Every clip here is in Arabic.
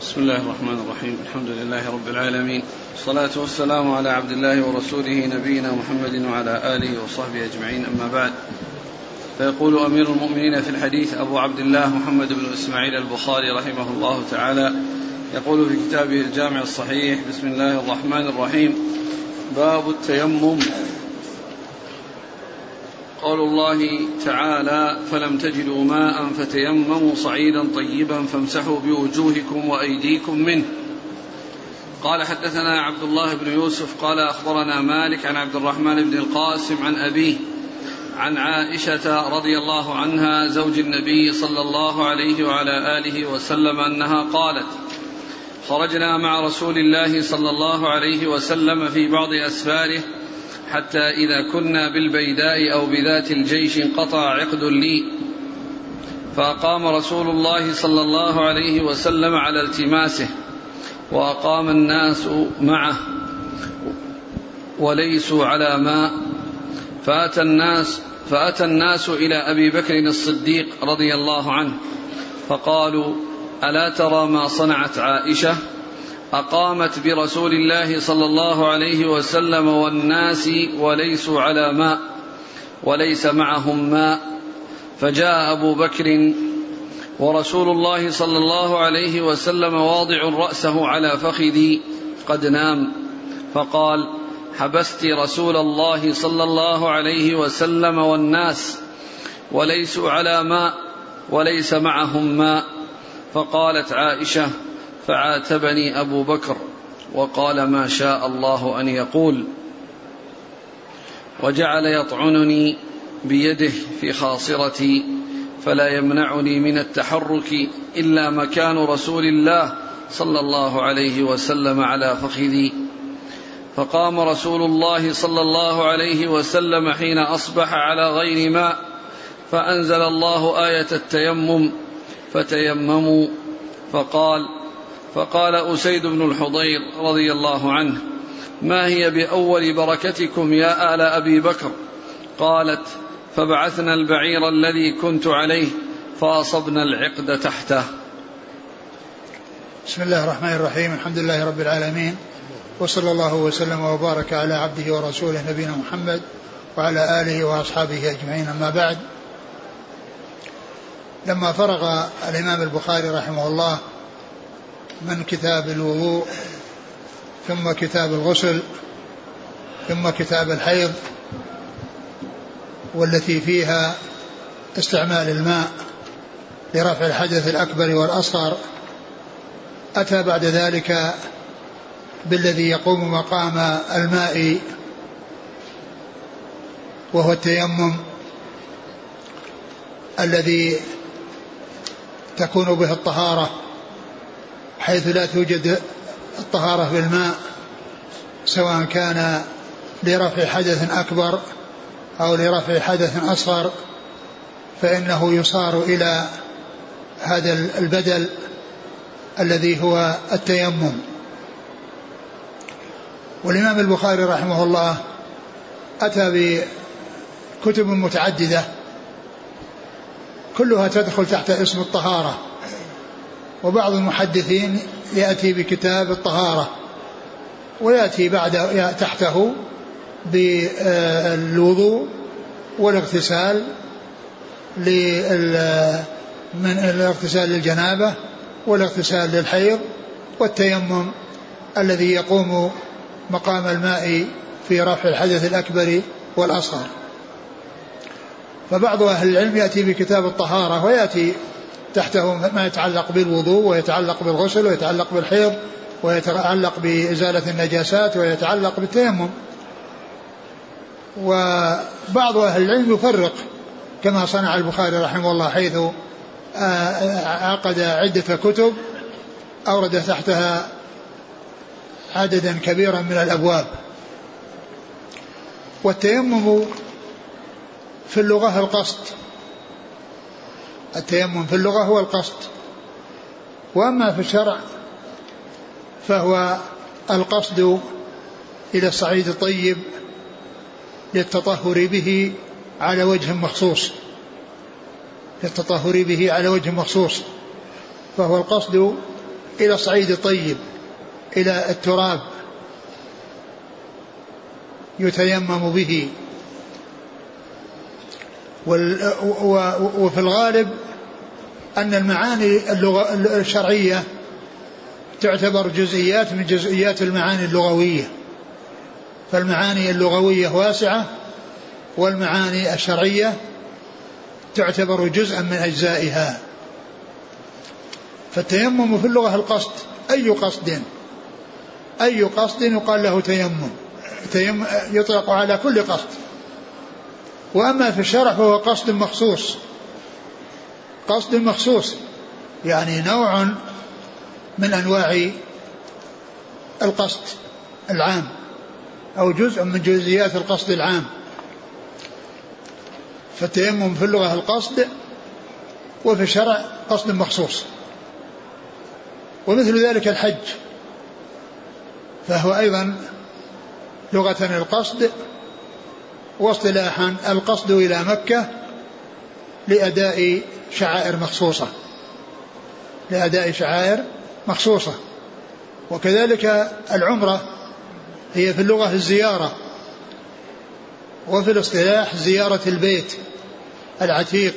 بسم الله الرحمن الرحيم. الحمد لله رب العالمين. والصلاة والسلام على عبد الله ورسوله نبينا محمد وعلى آله وصحبه أجمعين. أما بعد فيقول أمير المؤمنين في الحديث أبو عبد الله محمد بن إسماعيل البخاري رحمه الله تعالى يقول في كتابه الجامع الصحيح بسم الله الرحمن الرحيم. باب التيمم. قول الله تعالى فلم تجدوا ماء فتيمموا صعيدا طيبا فامسحوا بوجوهكم وأيديكم منه. قال حدثنا عبد الله بن يوسف قال أخبرنا مالك عن عبد الرحمن بن القاسم عن أبيه عن عائشة رضي الله عنها زوج النبي صلى الله عليه وعلى آله وسلم أنها قالت خرجنا مع رسول الله صلى الله عليه وسلم في بعض أسفاره حتى إذا كنا بالبيداء أو بذات الجيش انقطع عقد لي. فأقام رسول الله صلى الله عليه وسلم على التماسه وأقام الناس معه وليسوا على ماء فأتى الناس فأتى الناس إلى أبي بكر الصديق رضي الله عنه فقالوا ألا ترى ما صنعت عائشة؟ أقامت برسول الله صلى الله عليه وسلم والناس وليسوا على ماء وليس معهم ماء. فجاء أبو بكر ورسول الله صلى الله عليه وسلم واضع رأسه على فخذي قد نام. فقال حبست رسول الله صلى الله عليه وسلم والناس وليسوا على ماء وليس معهم ماء. فقالت عائشة فعاتبني أبو بكر وقال ما شاء الله أن يقول وجعل يطعنني بيده في خاصرتي فلا يمنعني من التحرك إلا مكان رسول الله صلى الله عليه وسلم على فخذي. فقام رسول الله صلى الله عليه وسلم حين أصبح على غير ماء فأنزل الله آية التيمم فتيمموا فقال فقال أسيد بن الحضير رضي الله عنه ما هي بأول بركتكم يا آل أبي بكر؟ قالت فبعثنا البعير الذي كنت عليه فأصبنا العقد تحته. بسم الله الرحمن الرحيم الحمد لله رب العالمين وصلى الله وسلم وبارك على عبده ورسوله نبينا محمد وعلى آله وأصحابه أجمعين أما بعد. لما فرغ الإمام البخاري رحمه الله من كتاب الوضوء ثم كتاب الغسل ثم كتاب الحيض والتي فيها استعمال الماء لرفع الحدث الأكبر والأصغر. أتى بعد ذلك بالذي يقوم مقام الماء وهو التيمم الذي تكون به الطهارة. حيث لا توجد الطهارة بالماء سواء كان لرفع حدث أكبر أو لرفع حدث أصغر فإنه يصار إلى هذا البدل الذي هو التيمم. والإمام البخاري رحمه الله أتى بكتب متعددة كلها تدخل تحت اسم الطهارة. وبعض المحدثين يأتي بكتاب الطهارة ويأتي بعد تحته بالوضوء والاغتسال من الاغتسال للجنابة والاغتسال للحيض والتيمم الذي يقوم مقام الماء في رفع الحدث الأكبر والأصغر. فبعض أهل العلم يأتي بكتاب الطهارة ويأتي تحته ما يتعلق بالوضوء ويتعلق بالغسل ويتعلق بالحيض ويتعلق بإزالة النجاسات ويتعلق بالتيمم. وبعض أهل العلم يفرق كما صنع البخاري رحمه الله حيث عقد عدة كتب أورد تحتها عددا كبيرا من الأبواب. والتيمم في اللغة القصد. التيمم في اللغة هو القصد. وأما في الشرع فهو القصد إلى الصعيد الطيب للتطهر به على وجه مخصوص. للتطهر به على وجه مخصوص. فهو القصد إلى الصعيد الطيب إلى التراب يتيمم به. وفي الغالب أن المعاني اللغة الشرعية تعتبر جزئيات من جزئيات المعاني اللغوية. فالمعاني اللغوية واسعة والمعاني الشرعية تعتبر جزءا من أجزائها. فالتيمم في اللغة القصد. أي قصد؟ أي قصد يقال له تيمم يطلق على كل قصد. وأما في الشرع فهو قصد مخصوص. قصد مخصوص يعني نوع من أنواع القصد العام أو جزء من جزئيات القصد العام. فالتيمم في اللغة القصد وفي الشرع قصد مخصوص. ومثل ذلك الحج فهو أيضا لغة القصد واصطلاحا القصد إلى مكة لأداء شعائر مخصوصة. لأداء شعائر مخصوصة. وكذلك العمرة هي في اللغة الزيارة. وفي الاصطلاح زيارة البيت العتيق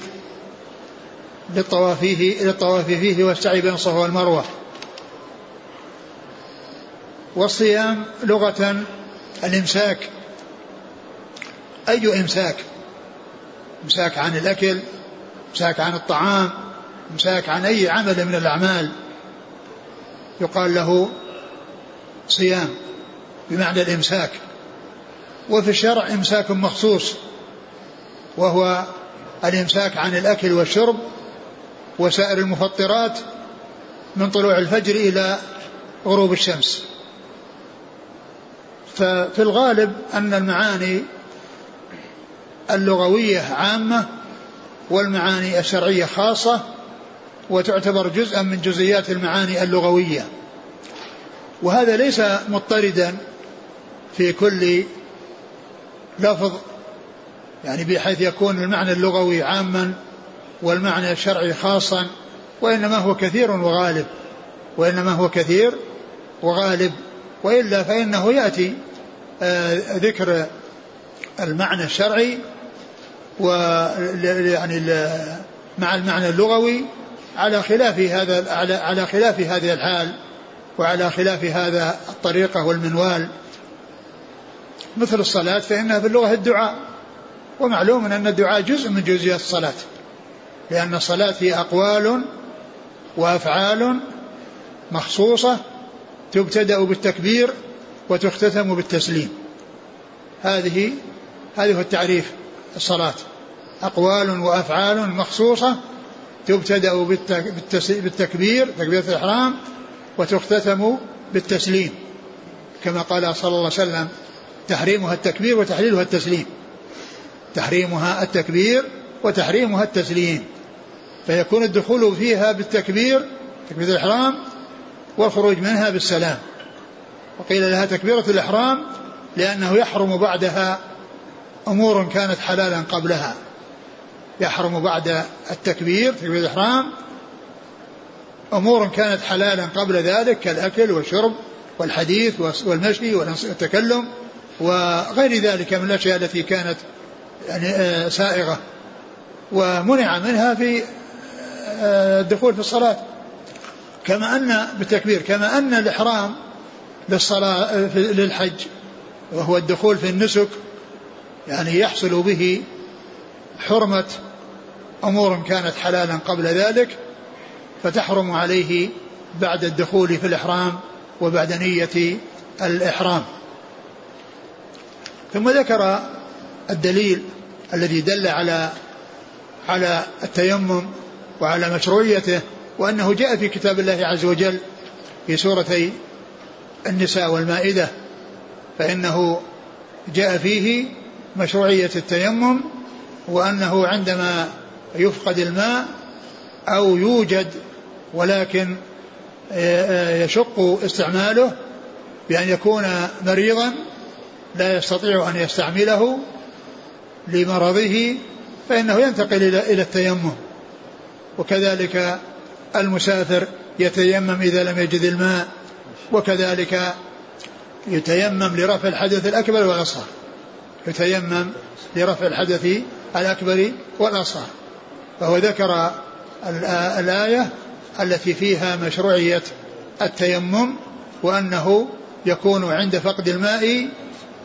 للطواف فيه للطواف فيه والسعي بين الصفا والمروة. والصيام لغة الإمساك أي إمساك؟ إمساك عن الأكل إمساك عن الطعام إمساك عن أي عمل من الأعمال. يقال له صيام بمعنى الإمساك. وفي الشرع إمساك مخصوص وهو الإمساك عن الأكل والشرب وسائر المفطرات من طلوع الفجر إلى غروب الشمس. ففي الغالب أن المعاني اللغوية عامة والمعاني الشرعية خاصة وتعتبر جزءا من جزئيات المعاني اللغوية. وهذا ليس مضطردا في كل لفظ يعني بحيث يكون المعنى اللغوي عاما والمعنى الشرعي خاصا وإنما هو كثير وغالب وإنما هو كثير وغالب. وإلا فإنه يأتي آه، ذكر المعنى الشرعي و يعني مع المعنى اللغوي على خلاف هذا على على خلاف هذه الحال وعلى خلاف هذا الطريقة والمنوال. مثل الصلاة فإنها في اللغة الدعاء. ومعلوم أن الدعاء جزء من جزئيات الصلاة. لأن الصلاة هي أقوال وأفعال مخصوصة تبتدأ بالتكبير وتختتم بالتسليم. هذه هذه هو التعريف الصلاة. أقوال وأفعال مخصوصة تبتدأ بالتكبير تكبيرة الإحرام وتختتم بالتسليم. كما قال صلى الله عليه وسلم تحريمها التكبير وتحليلها التسليم. تحريمها التكبير وتحريمها التسليم. فيكون الدخول فيها بالتكبير تكبيرة الإحرام والخروج منها بالسلام. وقيل لها تكبيرة الإحرام لأنه يحرم بعدها أمور كانت حلالا قبلها. يحرم بعد التكبير تكبير الإحرام. أمور كانت حلالا قبل ذلك كالأكل والشرب والحديث والمشي والتكلم وغير ذلك من الأشياء التي كانت يعني آه، سائغة. ومنع منها في آه، الدخول في الصلاة. كما أن بالتكبير كما أن الإحرام للصلاة للحج وهو الدخول في النسك يعني يحصل به حرمة أمور كانت حلالا قبل ذلك فتحرم عليه بعد الدخول في الإحرام وبعد نية الإحرام. ثم ذكر الدليل الذي دل على على التيمم وعلى مشروعيته وأنه جاء في كتاب الله عز وجل في سورتي النساء والمائدة فإنه جاء فيه مشروعية التيمم وأنه عندما يفقد الماء أو يوجد ولكن يشق استعماله بأن يكون مريضا لا يستطيع أن يستعمله لمرضه فإنه ينتقل إلى التيمم. وكذلك المسافر يتيمم إذا لم يجد الماء وكذلك يتيمم لرفع الحدث الأكبر والأصغر. يتيمم لرفع الحدث الأكبر والأصغر. فهو ذكر الآية التي فيها مشروعية التيمم وأنه يكون عند فقد الماء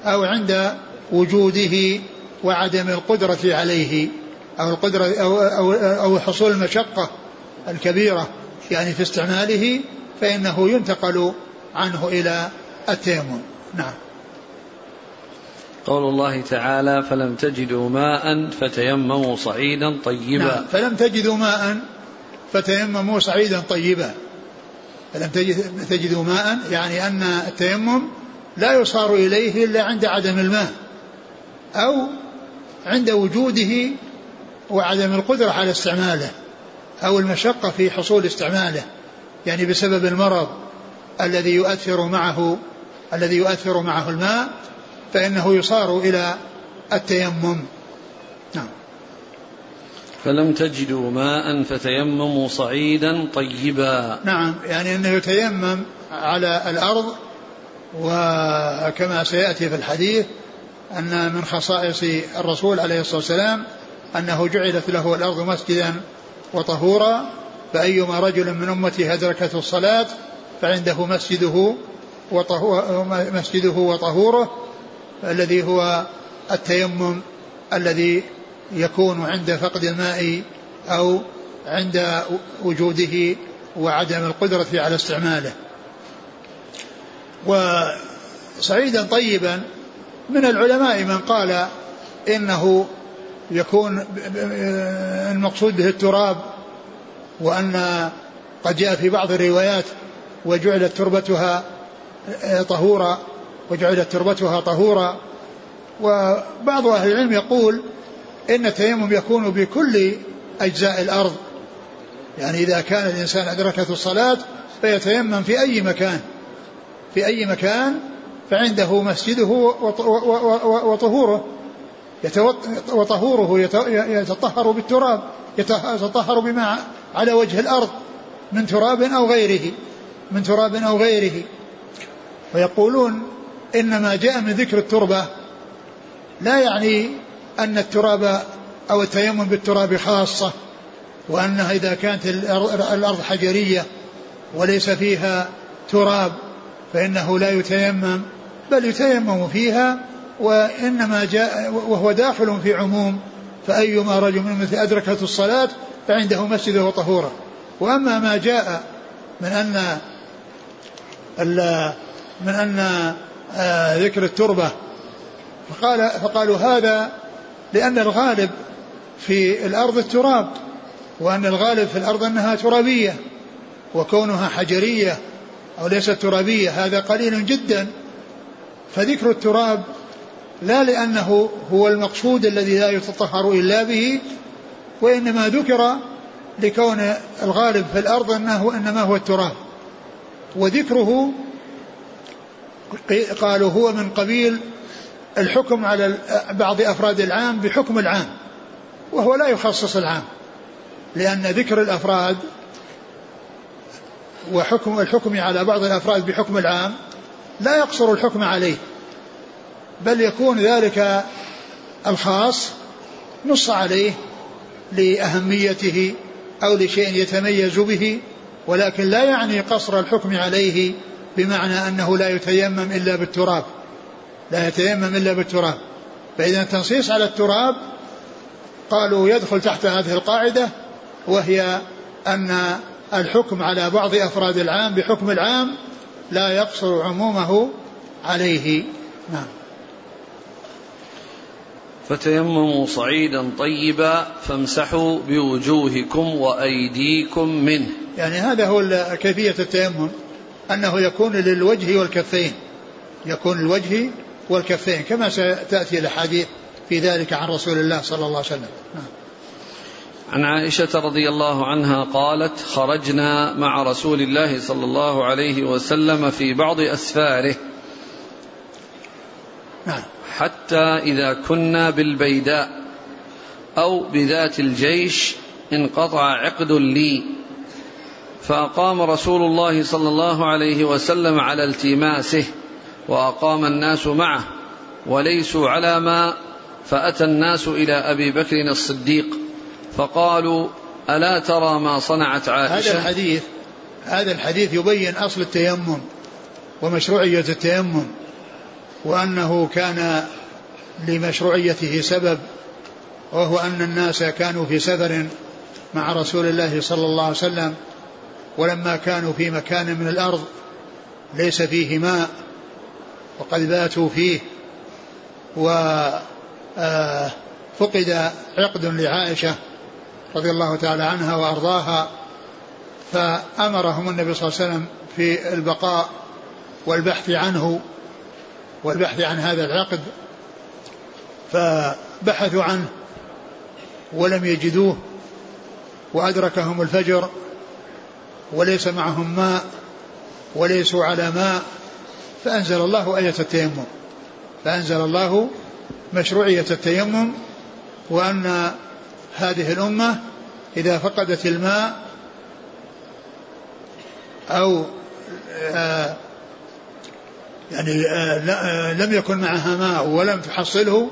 أو عند وجوده وعدم القدرة عليه أو القدرة أو, أو, أو حصول المشقة الكبيرة يعني في استعماله فإنه ينتقل عنه إلى التيمم. نعم. قول الله تعالى فلم تجدوا ماء فتيمموا صعيدا طيبا. نعم فلم تجدوا ماء فتيمموا صعيدا طيبا. فلم تجدوا ماء يعني أن التيمم لا يصار إليه إلا عند عدم الماء أو عند وجوده وعدم القدرة على استعماله أو المشقة في حصول استعماله يعني بسبب المرض الذي يؤثر معه الذي يؤثر معه الماء فإنه يصار إلى التيمم. نعم. فلم تجدوا ماء فتيمموا صعيدا طيبا. نعم يعني أنه يتيمم على الأرض وكما سيأتي في الحديث أن من خصائص الرسول عليه الصلاة والسلام أنه جعلت له الأرض مسجدا وطهورا فأيما رجل من أمتي أدركته الصلاة فعنده مسجده مسجده وطهوره الذي هو التيمم الذي يكون عند فقد الماء أو عند وجوده وعدم القدرة على استعماله. وسعيدا طيبا من العلماء من قال إنه يكون المقصود به التراب وأن قد جاء في بعض الروايات وجعلت تربتها طهورا وجعلت تربتها طهورا. وبعض أهل العلم يقول إن التيمم يكون بكل أجزاء الأرض. يعني إذا كان الإنسان أدركته الصلاة فيتيمم في أي مكان. في أي مكان فعنده مسجده وطهوره. وطهوره يتطهر بالتراب. يتطهر بما على وجه الأرض. من تراب أو غيره. من تراب أو غيره. ويقولون إن ما جاء من ذكر التربة. لا يعني أن التراب أو التيمم بالتراب خاصة وأنها إذا كانت الأرض حجرية وليس فيها تراب فإنه لا يتيمم بل يتيمم فيها وإنما جاء وهو داخل في عموم. فأيما رجل من مثل أدركته الصلاة فعنده مسجده وطهورة. وأما ما جاء من أن من أن ذكر التربة. فقال فقالوا هذا لأن الغالب في الأرض التراب وأن الغالب في الأرض أنها ترابية وكونها حجرية أو ليست ترابية هذا قليل جدا. فذكر التراب لا لأنه هو المقصود الذي لا يتطهر إلا به وإنما ذكر لكون الغالب في الأرض أنه إنما هو التراب. وذكره قالوا هو من قبيل الحكم على بعض أفراد العام بحكم العام وهو لا يخصص العام لأن ذكر الأفراد وحكم الحكم على بعض الأفراد بحكم العام لا يقصر الحكم عليه بل يكون ذلك الخاص نص عليه لأهميته أو لشيء يتميز به ولكن لا يعني قصر الحكم عليه بمعنى أنه لا يتيمم إلا بالتراب. لا يتيمم إلا بالتراب. فإذا التنصيص على التراب قالوا يدخل تحت هذه القاعدة وهي أن الحكم على بعض أفراد العام بحكم العام لا يقصر عمومه عليه. نعم. فتيمموا صعيدا طيبا فامسحوا بوجوهكم وأيديكم منه. يعني هذا هو كيفية التيمم. أنه يكون للوجه والكفين يكون الوجه والكفين كما ستأتي الأحاديث في ذلك عن رسول الله صلى الله عليه وسلم. نعم. عن عائشة رضي الله عنها قالت خرجنا مع رسول الله صلى الله عليه وسلم في بعض أسفاره. نعم. حتى إذا كنا بالبيداء أو بذات الجيش انقطع عقد لي. فأقام رسول الله صلى الله عليه وسلم على التماسه وأقام الناس معه وليسوا على ما فأتى الناس إلى أبي بكر الصديق فقالوا ألا ترى ما صنعت عائشة؟ هذا الحديث هذا الحديث يبين أصل التيمم ومشروعية التيمم وأنه كان لمشروعيته سبب وهو أن الناس كانوا في سفر مع رسول الله صلى الله عليه وسلم ولما كانوا في مكان من الأرض ليس فيه ماء وقد باتوا فيه وفقد آه، عقد لعائشة رضي الله تعالى عنها وأرضاها فأمرهم النبي صلى الله عليه وسلم في البقاء والبحث عنه والبحث عن هذا العقد فبحثوا عنه ولم يجدوه وأدركهم الفجر وليس معهم ماء وليسوا على ماء فأنزل الله آية التيمم. فأنزل الله مشروعية التيمم وأن هذه الأمة إذا فقدت الماء أو آه يعني آه آه لم يكن معها ماء ولم تحصله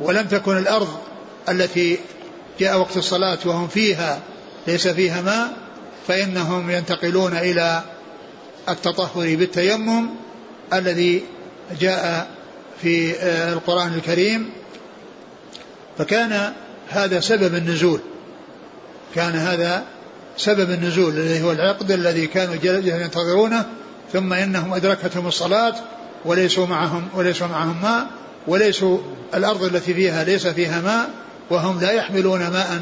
ولم تكن الأرض التي جاء وقت الصلاة وهم فيها ليس فيها ماء فإنهم ينتقلون إلى التطهر بالتيمم الذي جاء في آه، القرآن الكريم. فكان هذا سبب النزول. كان هذا سبب النزول الذي هو العقد الذي كانوا ينتظرونه. ثم إنهم أدركتهم الصلاة وليسوا معهم وليسوا معهم ماء وليسوا الأرض التي فيها ليس فيها ماء وهم لا يحملون ماء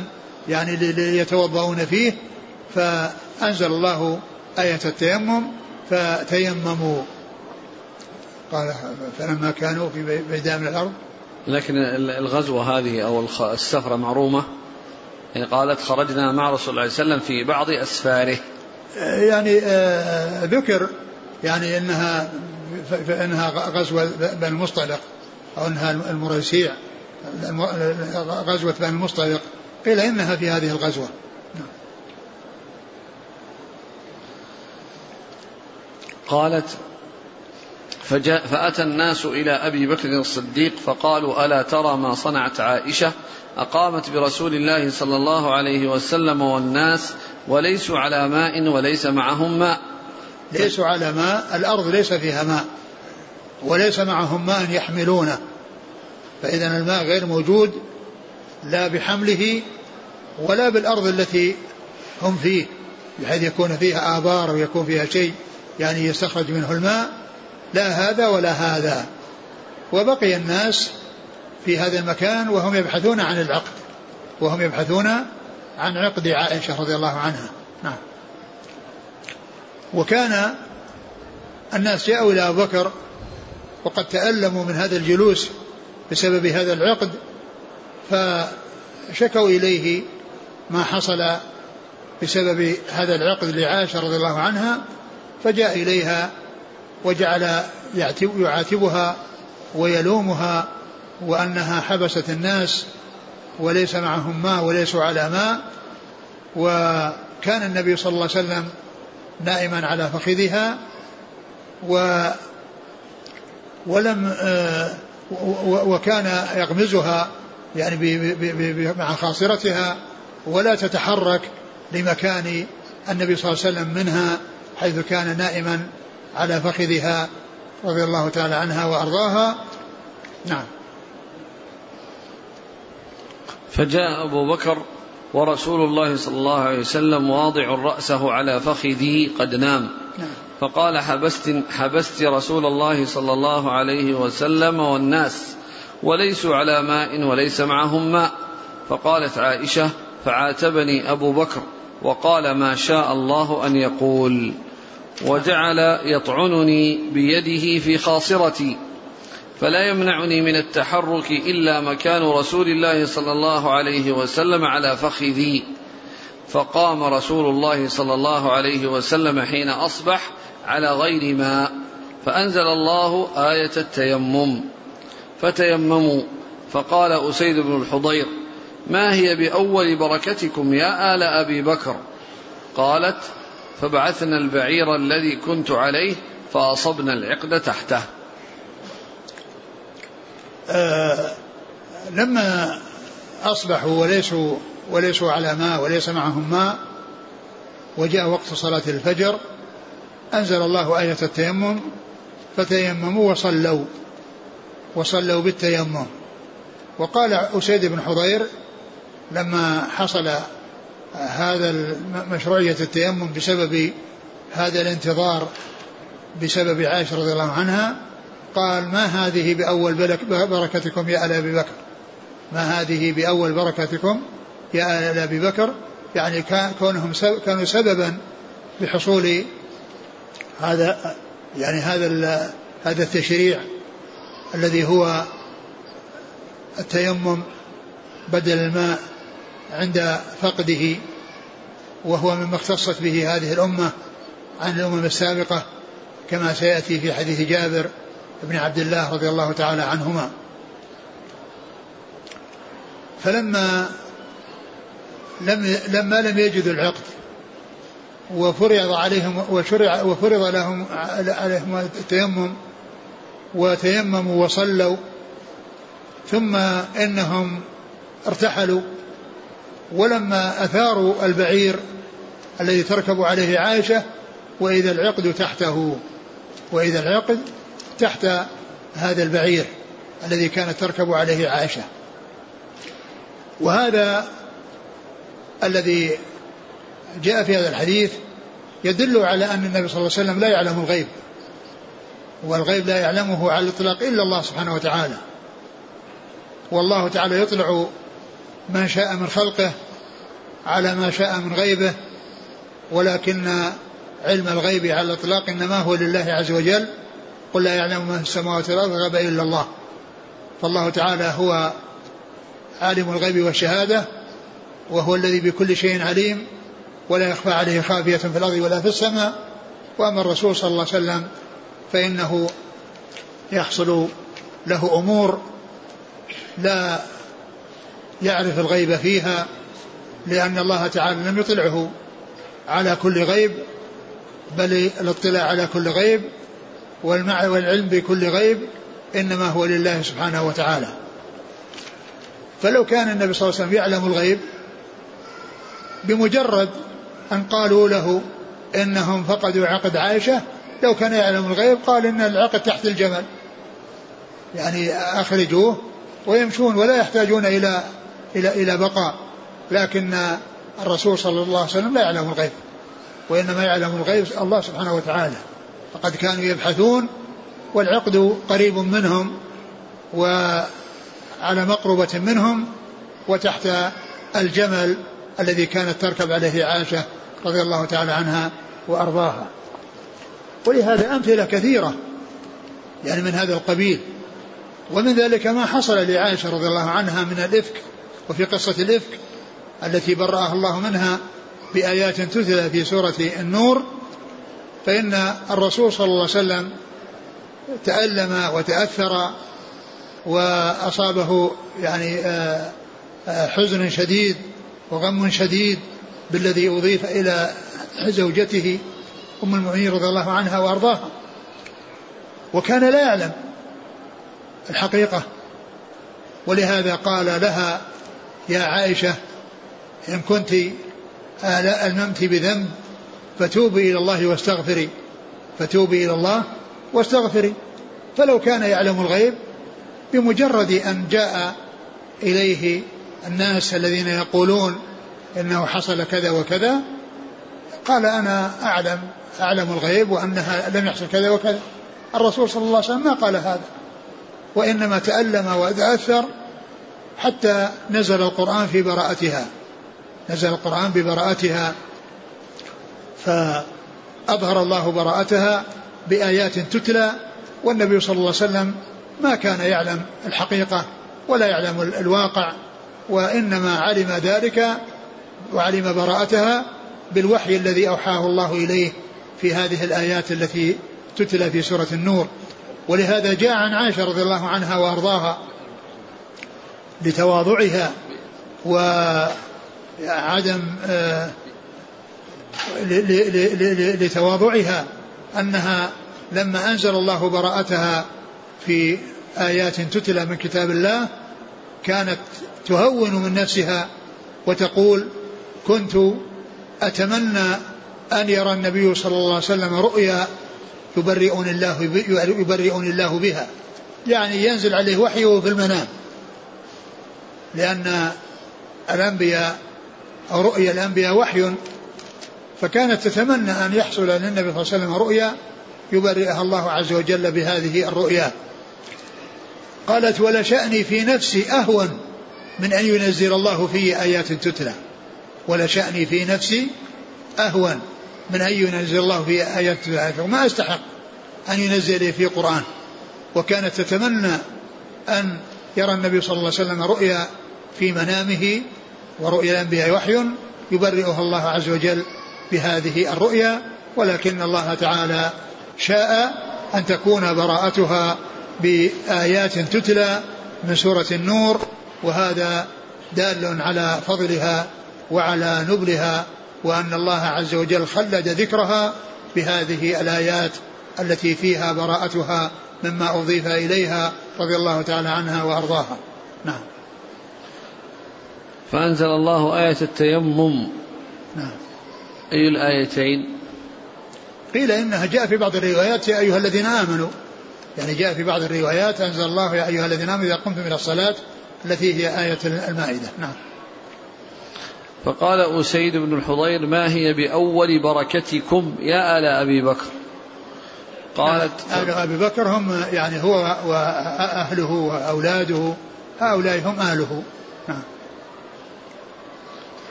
يعني ليتوضؤون فيه. فأنزل الله آية التيمم فتيمموا. قال فلما كانوا في بيداء من الأرض. لكن الغزوة هذه أو السفرة معرومة. يعني قالت خرجنا مع رسول الله صلى الله عليه وسلم في بعض أسفاره. يعني آه، ذكر يعني إنها فانها غزوة بني المصطلق أو إنها المريسيع. غزوة بني المصطلق. قيل إنها في هذه الغزوة. قالت فجاء فأتى الناس إلى أبي بكر الصديق فقالوا ألا ترى ما صنعت عائشة؟ أقامت برسول الله صلى الله عليه وسلم والناس وليسوا على ماء وليس معهم ماء. ليسوا على ماء الأرض ليس فيها ماء وليس معهم ماء يحملونه. فإذا الماء غير موجود لا بحمله ولا بالأرض التي هم فيه بحيث يكون فيها آبار ويكون فيها شيء. يعني يستخرج منه الماء لا هذا ولا هذا. وبقي الناس في هذا المكان وهم يبحثون عن العقد وهم يبحثون عن عقد عائشة رضي الله عنها. نعم. وكان الناس جاءوا إلى أبو بكر وقد تألموا من هذا الجلوس بسبب هذا العقد فشكوا إليه ما حصل بسبب هذا العقد لعائشة رضي الله عنها. فجاء إليها وجعل يعاتبها ويلومها وأنها حبست الناس وليس معهم ماء وليسوا على ماء وكان النبي صلى الله عليه وسلم نائما على فخذها و ولم آه، وكان يغمزها يعني مع خاصرتها ولا تتحرك لمكان النبي صلى الله عليه وسلم منها حيث كان نائما على فخذها رضي الله تعالى عنها وأرضاها. نعم. فجاء أبو بكر ورسول الله صلى الله عليه وسلم واضع رأسه على فخذه قد نام. نعم. فقال حبست حبست رسول الله صلى الله عليه وسلم والناس وليسوا على ماء وليس معهم ماء. فقالت عائشة فعاتبني أبو بكر وقال ما شاء الله أن يقول. وجعل يطعنني بيده في خاصرتي فلا يمنعني من التحرك إلا مكان رسول الله صلى الله عليه وسلم على فخذي. فقام رسول الله صلى الله عليه وسلم حين أصبح على غير ماء فأنزل الله آية التيمم. فتيمموا فقال أسيد بن الحضير ما هي بأول بركتكم يا آل أبي بكر؟ قالت فبعثنا البعير الذي كنت عليه فأصبنا العقد تحته. آه لما أصبحوا وليسوا وليسوا على ماء وليس معهم ماء وجاء وقت صلاة الفجر أنزل الله آية التيمم فتيمموا وصلوا وصلوا بالتيمم. وقال أسيد بن حضير لما حصل هذا مشروعية التيمم بسبب هذا الانتظار بسبب عائشة رضي الله عنها قال ما هذه بأول بركتكم يا آل أبي بكر؟ ما هذه بأول بركتكم يا آل أبي بكر؟ يعني كونهم كانوا سببا بحصول هذا يعني هذا هذا التشريع الذي هو التيمم بدل الماء عند فقده وهو مما اختصت به هذه الأمة عن الأمم السابقة كما سيأتي في حديث جابر بن عبد الله رضي الله تعالى عنهما. فلما لم لما لم يجدوا العقد وفرض عليهم وشرع وفرض لهم عليهم التيمم وتيمموا وصلوا ثم إنهم ارتحلوا ولما أثاروا البعير الذي تركب عليه عائشة وإذا العقد تحته وإذا العقد تحت هذا البعير الذي كانت تركب عليه عائشة. وهذا الذي جاء في هذا الحديث يدل على أن النبي صلى الله عليه وسلم لا يعلم الغيب والغيب لا يعلمه على الإطلاق إلا الله سبحانه وتعالى. والله تعالى يطلع من شاء من خلقه على ما شاء من غيبه ولكن علم الغيب على الإطلاق إنما هو لله عز وجل قل لا يعلم من في السماوات والأرض الغيب إلا الله. فالله تعالى هو عالم الغيب والشهادة وهو الذي بكل شيء عليم ولا يخفى عليه خافية في الأرض ولا في السماء. وأما الرسول صلى الله عليه وسلم فإنه يحصل له أمور لا يعرف الغيب فيها لأن الله تعالى لم يطلعه على كل غيب بل الاطلاع على كل غيب والعلم بكل غيب إنما هو لله سبحانه وتعالى. فلو كان النبي صلى الله عليه وسلم يعلم الغيب بمجرد أن قالوا له إنهم فقدوا عقد عائشة لو كان يعلم الغيب قال إن العقد تحت الجمل. يعني أخرجوه ويمشون ولا يحتاجون إلى إلى إلى بقاء لكن الرسول صلى الله عليه وسلم لا يعلم الغيب وإنما يعلم الغيب الله سبحانه وتعالى. فقد كانوا يبحثون والعقد قريب منهم وعلى مقربة منهم وتحت الجمل الذي كانت تركب عليه عائشة رضي الله تعالى عنها وأرضاها. ولهذا أمثلة كثيرة يعني من هذا القبيل. ومن ذلك ما حصل لعائشة رضي الله عنها من الإفك وفي قصة الإفك التي برأها الله منها بآيات تتلى في سورة النور فإن الرسول صلى الله عليه وسلم تألم وتأثر وأصابه يعني آه، آه، حزن شديد وغم شديد بالذي أضيف إلى زوجته أم المؤمنين رضي الله عنها وأرضاها. وكان لا يعلم الحقيقة ولهذا قال لها يا عائشة إن كنت ألممت بذنب فتوبي إلى الله واستغفري. فتوبي إلى الله واستغفري. فلو كان يعلم الغيب بمجرد أن جاء إليه الناس الذين يقولون إنه حصل كذا وكذا قال أنا أعلم أعلم الغيب وأنها لم يحصل كذا وكذا. الرسول صلى الله عليه وسلم ما قال هذا وإنما تألم وتاثر حتى نزل القرآن في براءتها. نزل القرآن ببراءتها. فأظهر الله براءتها بآيات تتلى والنبي صلى الله عليه وسلم ما كان يعلم الحقيقة ولا يعلم الواقع وإنما علم ذلك وعلم براءتها بالوحي الذي أوحاه الله إليه في هذه الآيات التي تتلى في سورة النور. ولهذا جاء عن عائشة رضي الله عنها وأرضاها لتواضعها وعدم آه، لتواضعها أنها لما أنزل الله براءتها في آيات تتلى من كتاب الله كانت تهون من نفسها وتقول كنت أتمنى أن يرى النبي صلى الله عليه وسلم رؤيا يبرئني الله يبرئني الله بها. يعني ينزل عليه وحيه في المنام. لأن الأنبياء أو رؤيا الأنبياء وحي فكانت تتمنى أن يحصل للنبي صلى الله عليه وسلم رؤيا يبرئها الله عز وجل بهذه الرؤيا. قالت ولشأني في نفسي أهون من أن ينزل الله في آيات تتلى. ولشأني في نفسي أهون من أن ينزل الله في آيات تتلى. وما أستحق أن ينزل في قرآن. وكانت تتمنى أن يرى النبي صلى الله عليه وسلم رؤيا في منامه ورؤيا الأنبياء وحي يبرئها الله عز وجل بهذه الرؤيا ولكن الله تعالى شاء أن تكون براءتها بآيات تتلى من سورة النور وهذا دال على فضلها وعلى نبلها وأن الله عز وجل خلد ذكرها بهذه الآيات التي فيها براءتها مما أضيف إليها رضي الله تعالى عنها وأرضاها. نعم. فأنزل الله آية التيمم. نعم. أي الآيتين؟ قيل إنها جاء في بعض الروايات يا أيها الذين آمنوا. يعني جاء في بعض الروايات أنزل الله يا أيها الذين آمنوا إذا قمتم إلى الصلاة التي هي آية المائدة. نعم. فقال أسيد بن الحضير ما هي بأول بركتكم يا آل أبي بكر؟ قالت آل أبي بكر هم يعني هو وأهله وأولاده هؤلاء هم أهله. نعم.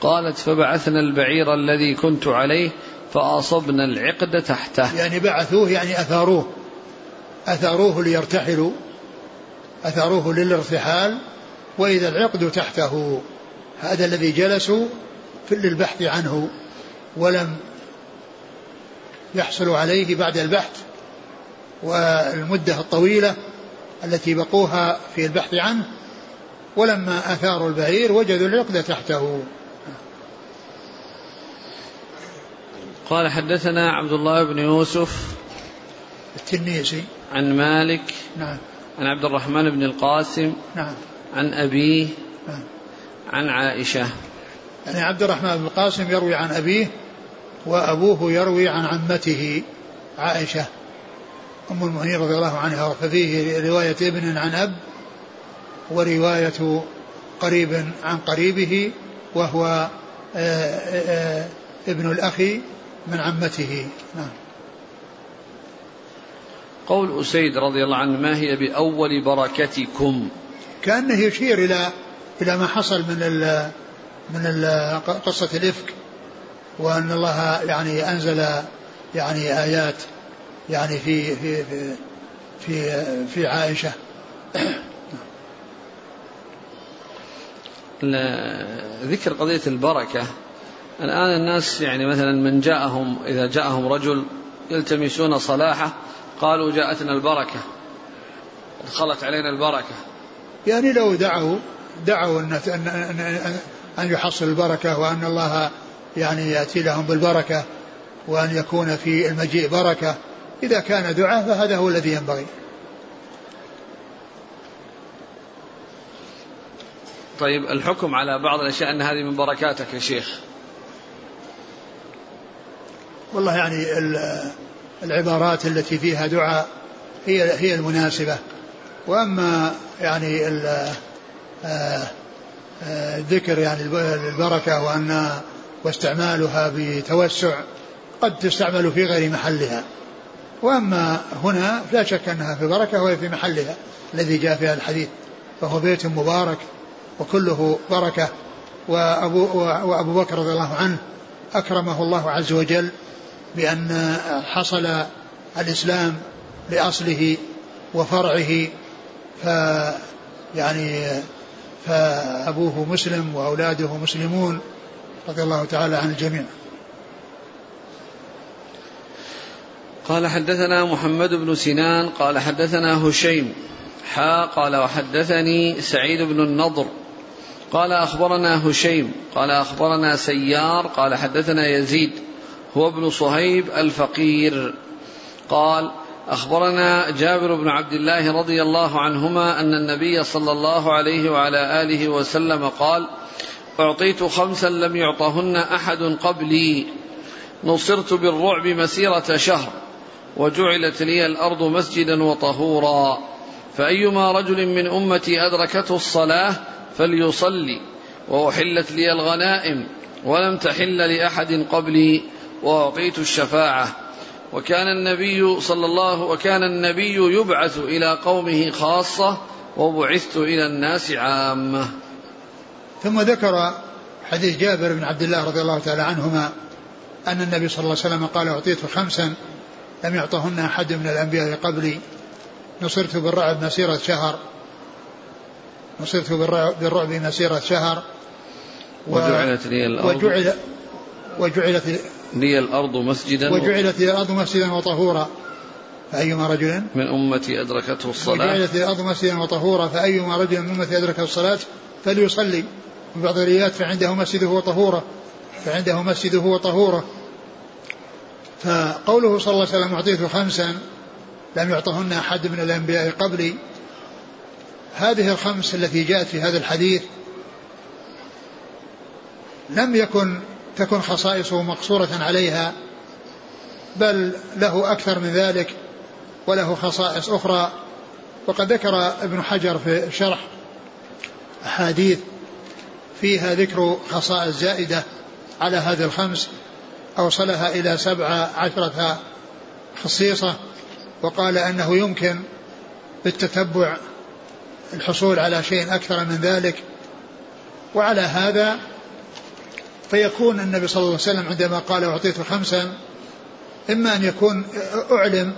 قالت فبعثنا البعير الذي كنت عليه فأصبنا العقد تحته. يعني بعثوه يعني أثاروه. أثاروه ليرتحلوا. أثاروه للارتحال. وإذا العقد تحته هذا الذي جلسوا في للبحث عنه. ولم يحصلوا عليه بعد البحث. والمدة الطويلة التي بقوها في البحث عنه. ولما أثاروا البعير وجدوا العقد تحته. قال حدثنا عبد الله بن يوسف التنيسي عن مالك نعم. عن عبد الرحمن بن القاسم نعم. عن أبيه نعم. عن عائشة. يعني عبد الرحمن بن القاسم يروي عن أبيه وأبوه يروي عن عمته عائشة. أم المؤمنين رضي الله عنها. ففيه رواية ابن عن أب ورواية قريب عن قريبه وهو آه، آآ آه، ابن الأخ من عمته. نعم. قول أسيد رضي الله عنه ما هي بأول بركتكم؟ كأنه يشير إلى إلى ما حصل من ال من ال قصة الإفك وأن الله يعني أنزل يعني آيات يعني في في في في, في عائشة. ذكر قضية البركة. الآن الناس يعني مثلا من جاءهم إذا جاءهم رجل يلتمسون صلاحه قالوا جاءتنا البركة. دخلت علينا البركة. يعني لو دعوا دعوا أن, أن, أن يحصل البركة وأن الله يعني يأتي لهم بالبركة وأن يكون في المجيء بركة. إذا كان دعاء فهذا هو الذي ينبغي. طيب الحكم على بعض الأشياء أن هذه من بركاتك يا شيخ. والله يعني العبارات التي فيها دعاء هي هي المناسبة. وأما يعني آه، آه، ذكر يعني البركة وأن واستعمالها بتوسع قد تستعمل في غير محلها. وأما هنا لا شك أنها في بركة وهي في محلها الذي جاء فيها الحديث. فهو بيت مبارك وكله بركة. وأبو, وأبو بكر رضي الله عنه أكرمه الله عز وجل بأن حصل الإسلام لأصله وفرعه ف يعني فأبوه مسلم وأولاده مسلمون رضي الله تعالى عن الجميع. قال حدثنا محمد بن سنان قال حدثنا هشيم حا قال وحدثني سعيد بن النضر. قال أخبرنا هشيم قال أخبرنا سيار قال حدثنا يزيد. هو ابن صهيب الفقير. قال أخبرنا جابر بن عبد الله رضي الله عنهما أن النبي صلى الله عليه وعلى آله وسلم قال أعطيت خمسا لم يعطهن أحد قبلي. نصرت بالرعب مسيرة شهر وجعلت لي الأرض مسجدا وطهورا. فأيما رجل من أمتي أدركته الصلاة فليصلي وأحلت لي الغنائم ولم تحل لأحد قبلي. وأعطيت الشفاعة. وكان النبي صلى الله وكان النبي يبعث إلى قومه خاصة وبعثت إلى الناس عامة ثم ذكر حديث جابر بن عبد الله رضي الله تعالى عنهما أن النبي صلى الله عليه وسلم قال أعطيت خمسا لم يعطهن أحد من الأنبياء قبلي. نصرت بالرعب مسيرة شهر. نصرت بالرعب مسيرة شهر. و وجعلت لي الأرض. وجعل وجعلت لي الأرض مسجدا وجعلت لي الأرض مسجدا وطهورا. فأيما رجل؟ من أمتي أدركته الصلاة. وجعلت لي الأرض مسجدا وطهورا. فأيما رجل من أمتي أدركته الصلاة فليصلي. في بعض الروايات فعنده مسجده وطهوره فعنده مسجده وطهوره فقوله صلى الله عليه وسلم أعطيت خمسا لم يعطهن أحد من الأنبياء قبلي هذه الخمس التي جاءت في هذا الحديث لم يكن تكن خصائصه مقصورة عليها بل له أكثر من ذلك وله خصائص أخرى. وقد ذكر ابن حجر في شرح أحاديث فيها ذكر خصائص زائدة على هذه الخمس أوصلها إلى سبع عشرة خصيصة وقال أنه يمكن بالتتبع الحصول على شيء أكثر من ذلك. وعلى هذا فيكون النبي صلى الله عليه وسلم عندما قال أعطيت خمسا إما أن يكون أعلم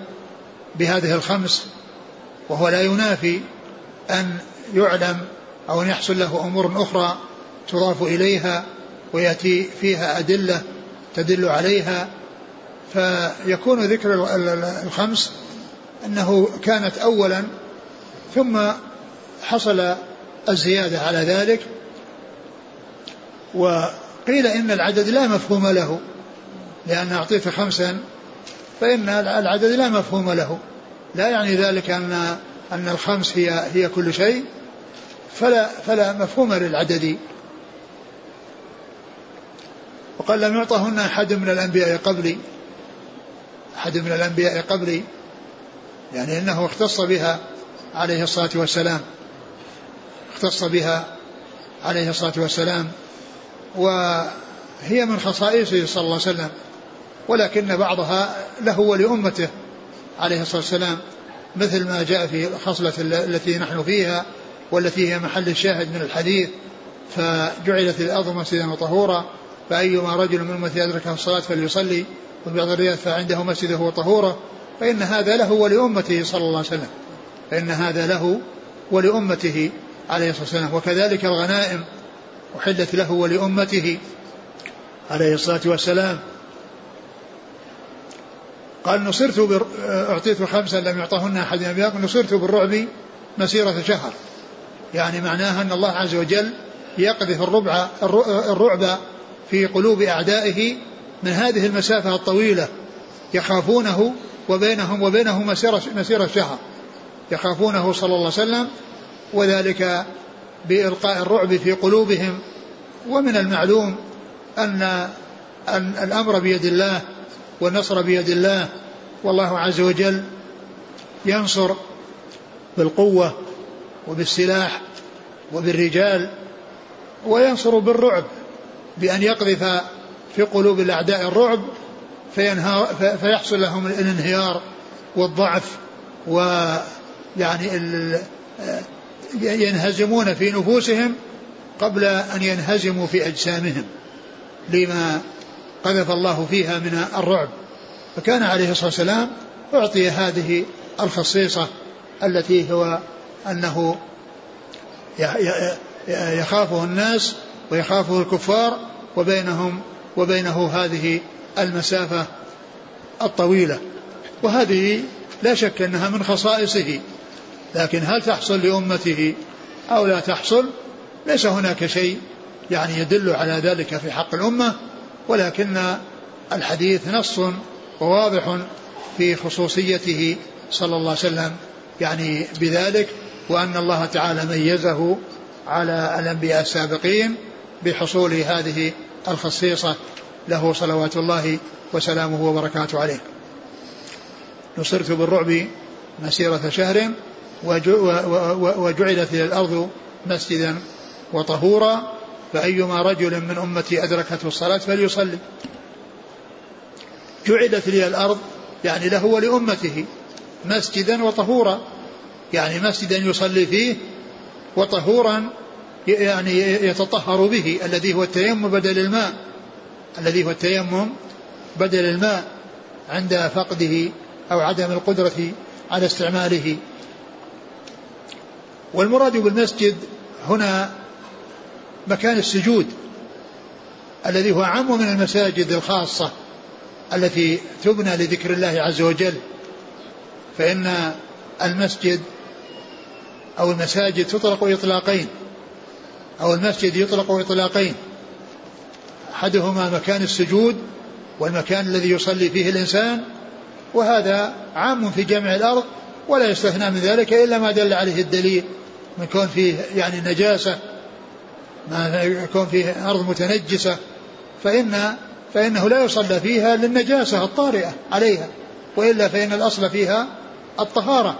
بهذه الخمس وهو لا ينافي أن يعلم أو أن يحصل له أمور أخرى تضاف إليها ويأتي فيها أدلة تدل عليها. فيكون ذكر الخمس أنه كانت أولا ثم حصل الزيادة على ذلك. و قيل إن العدد لا مفهوم له. لأن أعطيت خمسا فإن العدد لا مفهوم له. لا يعني ذلك أن أن الخمس هي هي كل شيء. فلا فلا مفهوم للعدد. وقال لم يعطهن أحد من الأنبياء قبلي. أحد من الأنبياء قبلي. يعني أنه اختص بها عليه الصلاة والسلام. اختص بها عليه الصلاة والسلام. وهي من خصائصه صلى الله عليه وسلم ولكن بعضها له ولأمته عليه الصلاة والسلام مثل ما جاء في الخصلة التي نحن فيها والتي هي محل الشاهد من الحديث فجعلت الأرض مسجدا وطهورا فأيما رجل من أمته أدركه الصلاة فليصلي وفي بعض الروايات فعنده مسجده وطهورا فإن هذا له ولأمته صلى الله عليه وسلم فإن هذا له ولأمته عليه الصلاة والسلام وكذلك الغنائم أحلت له ولأمته عليه الصلاة والسلام. قال نصرت. أعطيت خمسا لم يعطهن أحد من أنبياء نصرت بالرعب مسيرة شهر. يعني معناها أن الله عز وجل يقذف الربع الرعب في قلوب أعدائه من هذه المسافة الطويلة. يخافونه وبينهم وبينه مسيرة, مسيرة شهر. يخافونه صلى الله عليه وسلم وذلك بإلقاء الرعب في قلوبهم ومن المعلوم أن أن الأمر بيد الله والنصر بيد الله والله عز وجل ينصر بالقوة وبالسلاح وبالرجال وينصر بالرعب بأن يقذف في قلوب الأعداء الرعب فيحصل لهم الانهيار والضعف ويعني ينهزمون في نفوسهم قبل أن ينهزموا في أجسامهم لما قذف الله فيها من الرعب. فكان عليه الصلاة والسلام أعطي هذه الخصيصة التي هو أنه يخافه الناس ويخافه الكفار وبينهم وبينه هذه المسافة الطويلة. وهذه لا شك أنها من خصائصه. لكن هل تحصل لأمته أو لا تحصل؟ ليس هناك شيء يعني يدل على ذلك في حق الأمة ولكن الحديث نص وواضح في خصوصيته صلى الله عليه وسلم يعني بذلك وأن الله تعالى ميزه على الأنبياء السابقين بحصول هذه الخصيصة له صلوات الله وسلامه وبركاته عليه. نصرت بالرعب مسيرة شهر وجعلت لي الأرض مسجدا وطهورا فأيما رجل من أمتي أدركته الصلاة فليصلي. جعلت لي الأرض يعني له ولأمته مسجدا وطهورا يعني مسجدا يصلي فيه وطهورا يعني يتطهر به الذي هو التيمم بدل الماء. الذي هو التيمم بدل الماء عند فقده أو عدم القدرة على استعماله. والمراد بالمسجد هنا مكان السجود الذي هو أعم من المساجد الخاصة التي تبنى لذكر الله عز وجل. فإن المسجد أو المساجد تطلق إطلاقين. أو المسجد يطلق إطلاقين. أحدهما مكان السجود والمكان الذي يصلي فيه الإنسان وهذا عام في جميع الأرض ولا يستثنى من ذلك إلا ما دل عليه الدليل من كون فيه يعني نجاسة ما يكون فيه أرض متنجسة فإن فإنه لا يصلى فيها للنجاسة الطارئة عليها وإلا فإن الأصل فيها الطهارة.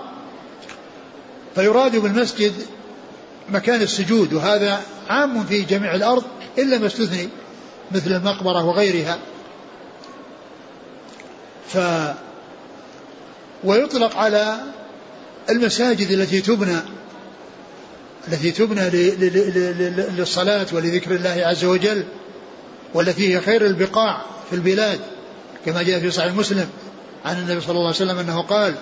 فيراد بالمسجد مكان السجود وهذا عام في جميع الأرض إلا ما استثني مثل المقبرة وغيرها. ف ويطلق على المساجد التي تبنى التي تبنى للصلاة ولذكر الله عز وجل والتي هي خير البقاع في البلاد كما جاء في صحيح مسلم عن النبي صلى الله عليه وسلم أنه قال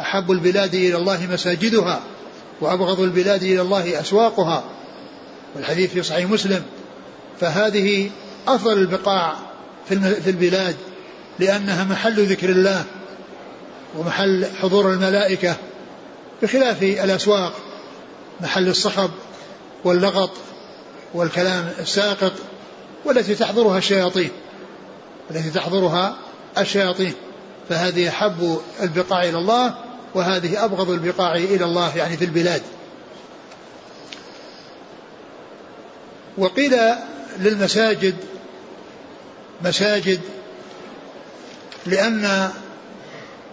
أحب البلاد إلى الله مساجدها وأبغض البلاد إلى الله أسواقها. والحديث في صحيح مسلم فهذه أفضل البقاع في البلاد لأنها محل ذكر الله. ومحل حضور الملائكة بخلاف الأسواق محل الصخب واللغط والكلام الساقط والتي تحضرها الشياطين التي تحضرها الشياطين. فهذه أحب البقاع إلى الله وهذه أبغض البقاع إلى الله يعني في البلاد. وقيل للمساجد مساجد لأن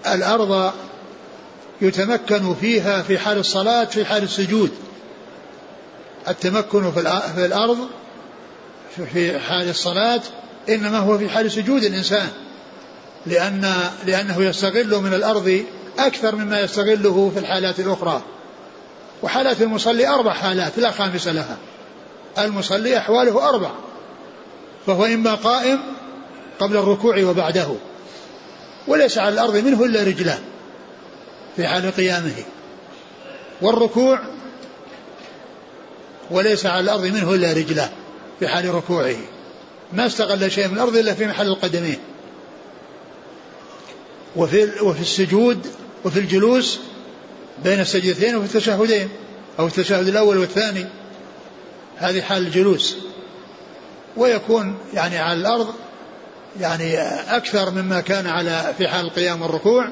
الأرض يتمكن فيها في حال الصلاة في حال السجود. التمكن في الأرض في حال الصلاة إنما هو في حال سجود الإنسان. لأن لأنه يستغل من الأرض أكثر مما يستغله في الحالات الأخرى. وحالات المصلي أربع حالات لا خامس لها. المصلي أحواله أربع. فهو إما قائم قبل الركوع وبعده. وليس على الأرض منه إلا رجلان في حال قيامه. والركوع وليس على الأرض منه إلا رجلان في حال ركوعه. ما استغل شيء من الأرض إلا في محل القدمين. وفي, وفي السجود وفي الجلوس بين السجدتين وفي التشهدين أو التشهد الأول والثاني. هذه حال الجلوس. ويكون يعني على الأرض يعني أكثر مما كان على في حال القيام والركوع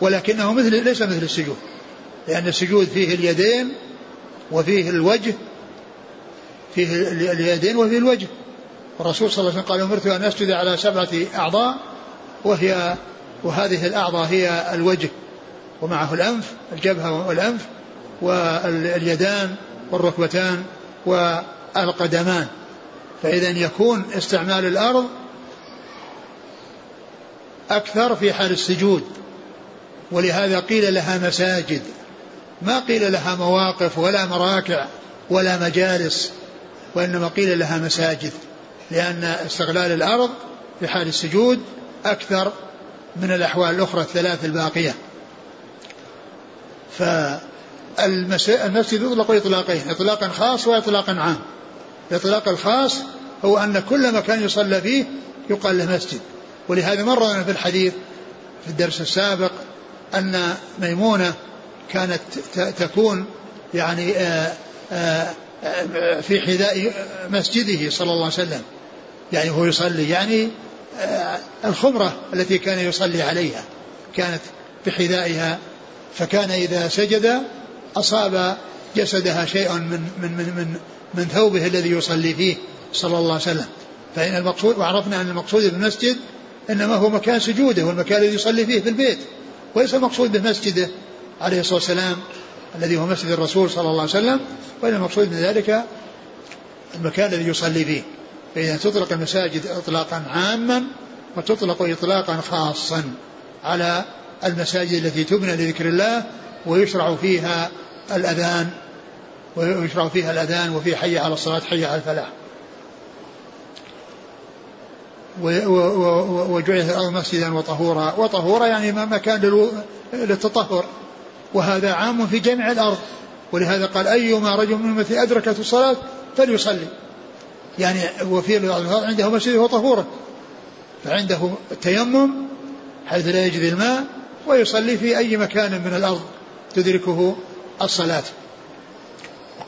ولكنه مثل ليس مثل السجود لأن السجود فيه اليدين وفيه الوجه فيه اليدين وفيه الوجه. الرسول صلى الله عليه وسلم قال أمرت أن أسجد على سبعة أعضاء وهي وهذه الأعضاء هي الوجه ومعه الأنف الجبهة والأنف واليدان والركبتان والقدمان. فإذا يكون استعمال الأرض أكثر في حال السجود. ولهذا قيل لها مساجد. ما قيل لها مواقف ولا مراكع ولا مجالس وإنما قيل لها مساجد. لأن استغلال الأرض في حال السجود أكثر من الأحوال الأخرى الثلاث الباقية. فالمسجد يطلق إطلاقين إطلاقا خاص وإطلاقا عام. الإطلاق الخاص هو أن كل مكان يصلى فيه يقال له مسجد. ولهذا مر في الحديث في الدرس السابق أن ميمونة كانت تكون يعني آآ آه، آآ في حذاء مسجده صلى الله عليه وسلم. يعني هو يصلي يعني الخمرة التي كان يصلي عليها كانت بحذائها. فكان إذا سجد أصاب جسدها شيء من من من من, من ثوبه الذي يصلي فيه صلى الله عليه وسلم. فإن المقصود وعرفنا أن المقصود بالمسجد إنما هو مكان سجوده والمكان الذي يصلي فيه في البيت وليس المقصود بمسجده عليه الصلاة والسلام الذي هو مسجد الرسول صلى الله عليه وسلم وإن المقصود من ذلك المكان الذي يصلي فيه. فإذا تطلق المساجد إطلاقا عاما وتطلق إطلاقا خاصا على المساجد التي تبنى لذكر الله ويشرع فيها الأذان ويشرع فيها الأذان وفي حي على الصلاة حي على الفلاح. وجعلت الأرض مسجدا وطهورا. وطهورا يعني مكان للتطهر. وهذا عام في جميع الأرض. ولهذا قال أيما رجل من أمتي أدركت الصلاة فليصلي. يعني وفي عنده مسجد وطهورا فعنده التيمم حيث لا يجري الماء ويصلي في أي مكان من الأرض تدركه الصلاة.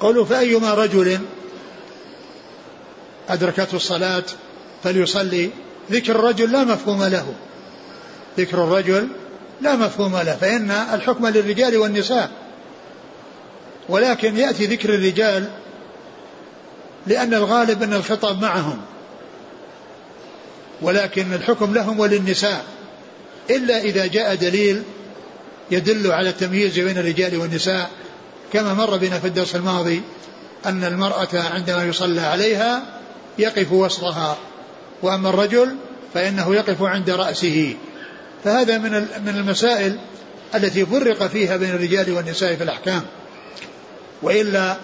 قوله فأيما رجل أدركته الصلاة فليصلي. ذكر الرجل لا مفهوم له. ذكر الرجل لا مفهوم له فإن الحكم للرجال والنساء. ولكن يأتي ذكر الرجال لأن الغالب أن الخطاب معهم. ولكن الحكم لهم وللنساء. إلا إذا جاء دليل يدل على التمييز بين الرجال والنساء كما مر بنا في الدرس الماضي أن المرأة عندما يصلى عليها يقف وسطها. وأما الرجل فإنه يقف عند رأسه. فهذا من من المسائل التي فرق فيها بين الرجال والنساء في الأحكام. وإلا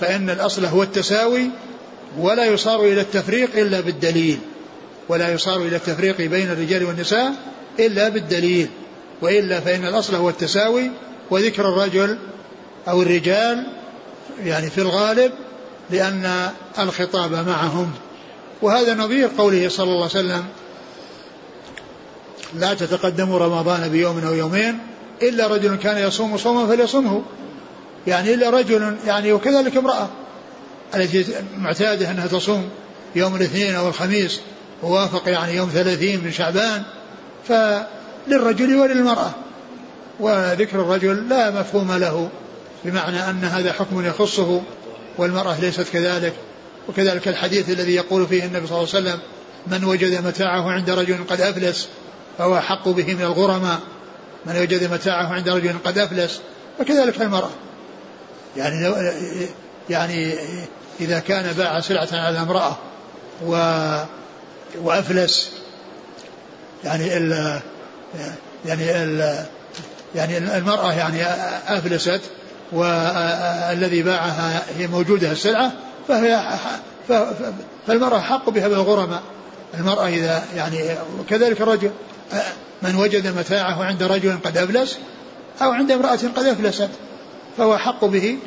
فإن الأصل هو التساوي ولا يصار إلى التفريق إلا بالدليل. ولا يصار إلى التفريق بين الرجال والنساء إلا بالدليل. وإلا فإن الأصل هو التساوي وذكر الرجل أو الرجال يعني في الغالب لأن الخطاب معهم. وهذا نظير قوله صلى الله عليه وسلم لا تتقدموا رمضان بيوم أو يومين إلا رجل كان يصوم صوما فليصمه يعني إلا رجل يعني وكذلك امرأة التي معتادة أنها تصوم يوم الاثنين أو الخميس ووافق يعني يوم ثلاثين من شعبان فللرجل وللمرأة. وذكر الرجل لا مفهوم له بمعنى أن هذا حكم يخصه والمرأة ليست كذلك. وكذلك الحديث الذي يقول فيه النبي صلى الله عليه وسلم من وجد متاعه عند رجل قد أفلس فهو أحق به من الغرماء. من وجد متاعه عند رجل قد أفلس. وكذلك المرأة. يعني لو يعني إذا كان باع سلعة على امرأة و وأفلس يعني ال يعني ال يعني المرأة يعني أفلست والذي باعها هي موجودة السلعة فهي فالمرأة حق بها بالغرماء المرأة إذا يعني وكذلك الرجل من وجد متاعه عند رجل قد أفلس أو عند امرأة قد أفلست فهو حق به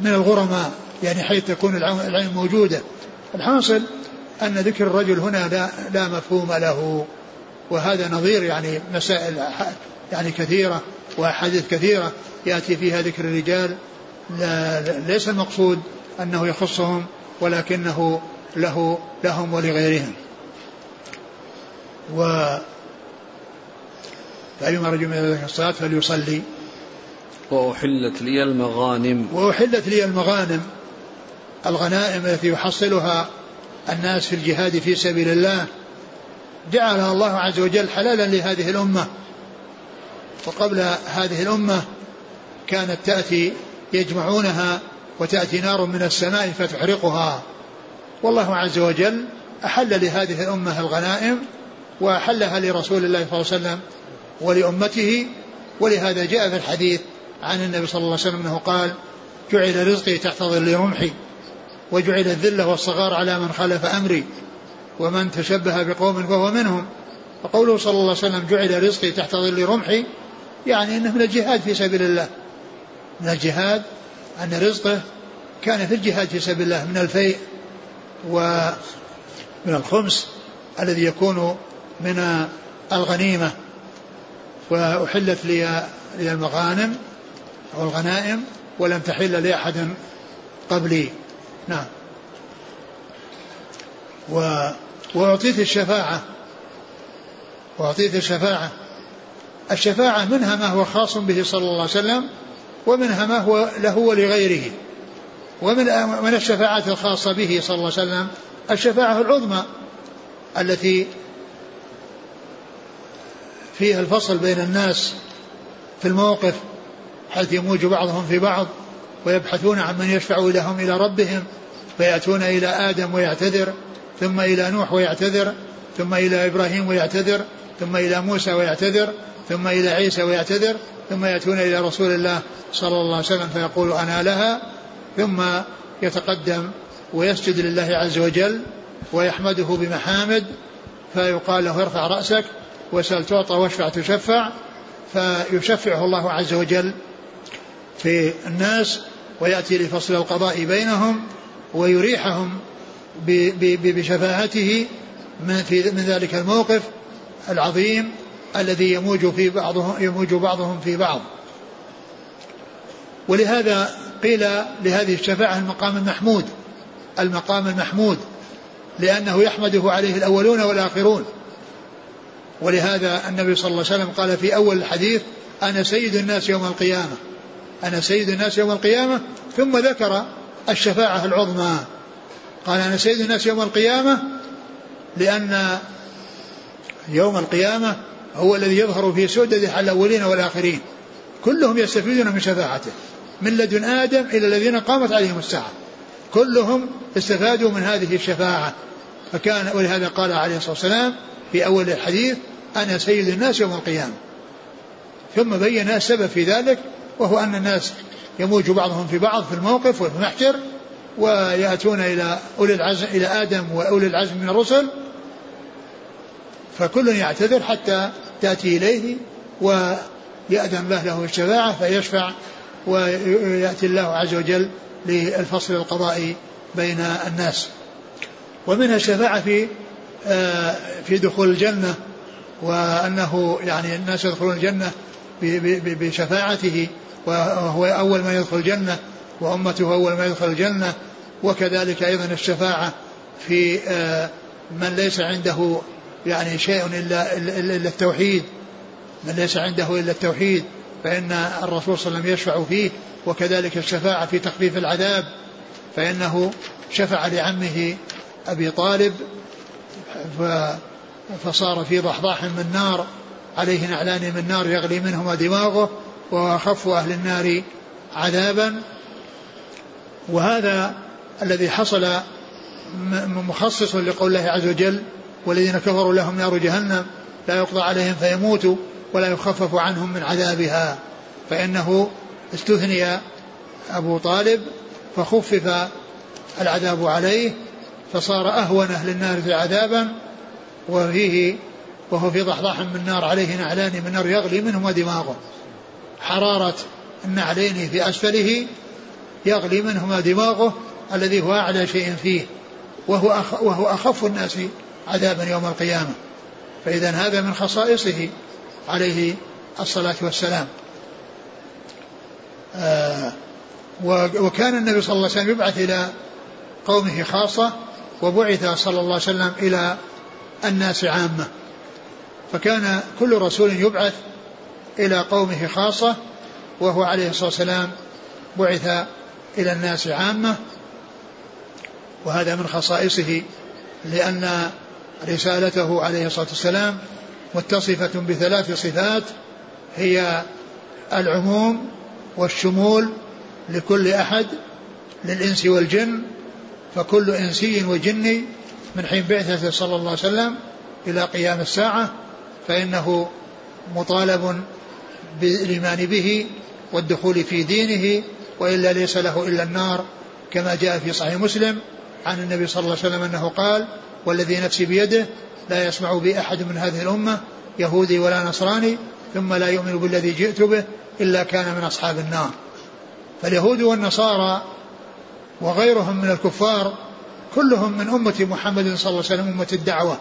من الغرماء يعني حيث تكون العين موجودة. الحاصل أن ذكر الرجل هنا لا, لا مفهوم له وهذا نظير يعني مسائل يعني كثيرة. وأحاديث كثيرة يأتي فيها ذكر الرجال. لا ليس المقصود أنه يخصهم ولكنه له لهم ولغيرهم. و فأيما رجل من ذلك الصلاة فليصلي. وأحلت لي المغانم. وأحلت لي المغانم. الغنائم التي يحصلها الناس في الجهاد في سبيل الله. جعلها الله عز وجل حلالا لهذه الأمة. وقبل هذه الأمة كانت تأتي يجمعونها وتأتي نار من السماء فتحرقها. والله عز وجل أحل لهذه الأمة الغنائم وأحلها لرسول الله صلى الله عليه وسلم ولأمته. ولهذا جاء في الحديث عن النبي صلى الله عليه وسلم أنه قال جعل رزقي تحت ظل رمحي وجعل الذلة والصغار على من خالف أمري ومن تشبه بقوم فهو منهم. وقوله صلى الله عليه وسلم جعل رزقي تحت ظل رمحي يعني إنه من الجهاد في سبيل الله. من الجهاد أن رزقه كان في الجهاد في سبيل الله من الفيء ومن الخمس الذي يكون من الغنيمة. وأحلت لي المغانم أو الغنائم ولم تحل لأحد قبلي. نعم. و وأعطيت الشفاعة. وأعطيت الشفاعة. الشفاعة منها ما هو خاص به صلى الله عليه وسلم ومنها ما هو له ولغيره. ومن من الشفاعات الخاصة به صلى الله عليه وسلم الشفاعة العظمى التي فيها الفصل بين الناس في الموقف حيث يموج بعضهم في بعض ويبحثون عن من يشفع لهم إلى ربهم فيأتون إلى آدم ويعتذر ثم إلى نوح ويعتذر ثم إلى إبراهيم ويعتذر ثم إلى موسى ويعتذر ثم إلى عيسى ويعتذر ثم يأتون إلى رسول الله صلى الله عليه وسلم فيقول أنا لها ثم يتقدم ويسجد لله عز وجل ويحمده بمحامد فيقال له ارفع رأسك وسل تعطى واشفع تشفع فيشفعه الله عز وجل في الناس ويأتي لفصل القضاء بينهم ويريحهم بشفاعته من, في من ذلك الموقف العظيم. الذي يموج في بعضهم يموج بعضهم في بعض. ولهذا قيل لهذه الشفاعة المقام المحمود المقام المحمود لأنه يحمده عليه الأولون والآخرون. ولهذا النبي صلى الله عليه وسلم قال في أول الحديث أنا سيد الناس يوم القيامة. أنا سيد الناس يوم القيامة. ثم ذكر الشفاعة العظمى. قال أنا سيد الناس يوم القيامة لأن يوم القيامة هو الذي يظهر في على الأولين والآخرين. كلهم يستفيدون من شفاعته. من لدن آدم إلى الذين قامت عليهم الساعة. كلهم استفادوا من هذه الشفاعة. فكان ولهذا قال عليه الصلاة والسلام في أول الحديث أنا سيد الناس يوم القيامة. ثم بين السبب في ذلك وهو أن الناس يموج بعضهم في بعض في الموقف وفي المحشر ويأتون إلى أولي العزم إلى آدم وأولي العزم من الرسل فكل يعتذر حتى تأتي إليه ويأذن له له الشفاعة فيشفع ويأتي الله عز وجل للفصل القضائي بين الناس. ومنها الشفاعة في آه، في دخول الجنة وأنه يعني الناس يدخلون الجنة بشفاعته وهو أول من يدخل الجنة وأمته أول ما يدخل الجنة وكذلك أيضا الشفاعة في آه، من ليس عنده يعني شيء إلا, إلا التوحيد. من ليس عنده إلا التوحيد فإن الرسول صلى الله عليه وسلم يشفع فيه وكذلك الشفاعة في تخفيف العذاب فإنه شفع لعمه أبي طالب فصار في ضحضاح من نار عليه نعلان من نار يغلي منهما دماغه وأخف أهل النار عذابا. وهذا الذي حصل مخصص لقول الله عز وجل والذين كفروا لهم نار جهنم لا يقضى عليهم فيموتوا ولا يخفف عنهم من عذابها. فإنه استثني أبو طالب فخفف العذاب عليه فصار أهون أهل النار عذابا وفيه وهو في ضحضاح من نار عليه نعلان من نار يغلي منهما دماغه حرارة النعلين في أسفله يغلي منهما دماغه الذي هو أعلى شيء فيه. وهو أخ وهو أخف الناس عذابا يوم القيامة. فإذا هذا من خصائصه عليه الصلاة والسلام. آه وكان النبي صلى الله عليه وسلم يبعث إلى قومه خاصة وبعث صلى الله عليه وسلم إلى الناس عامة. فكان كل رسول يبعث إلى قومه خاصة وهو عليه الصلاة والسلام بعث إلى الناس عامة. وهذا من خصائصه لأن رسالته عليه الصلاة والسلام متصفة بثلاث صفات هي العموم والشمول لكل أحد للإنس والجن فكل إنسي وجني من حين بعثته صلى الله عليه وسلم إلى قيام الساعة فإنه مطالب بالإيمان به والدخول في دينه وإلا ليس له إلا النار كما جاء في صحيح مسلم عن النبي صلى الله عليه وسلم أنه قال والذي نفسي بيده لا يسمع بي أحد من هذه الأمة يهودي ولا نصراني ثم لا يؤمن بالذي جئت به إلا كان من أصحاب النار. فاليهود والنصارى وغيرهم من الكفار كلهم من أمة محمد صلى الله عليه وسلم أمة الدعوة.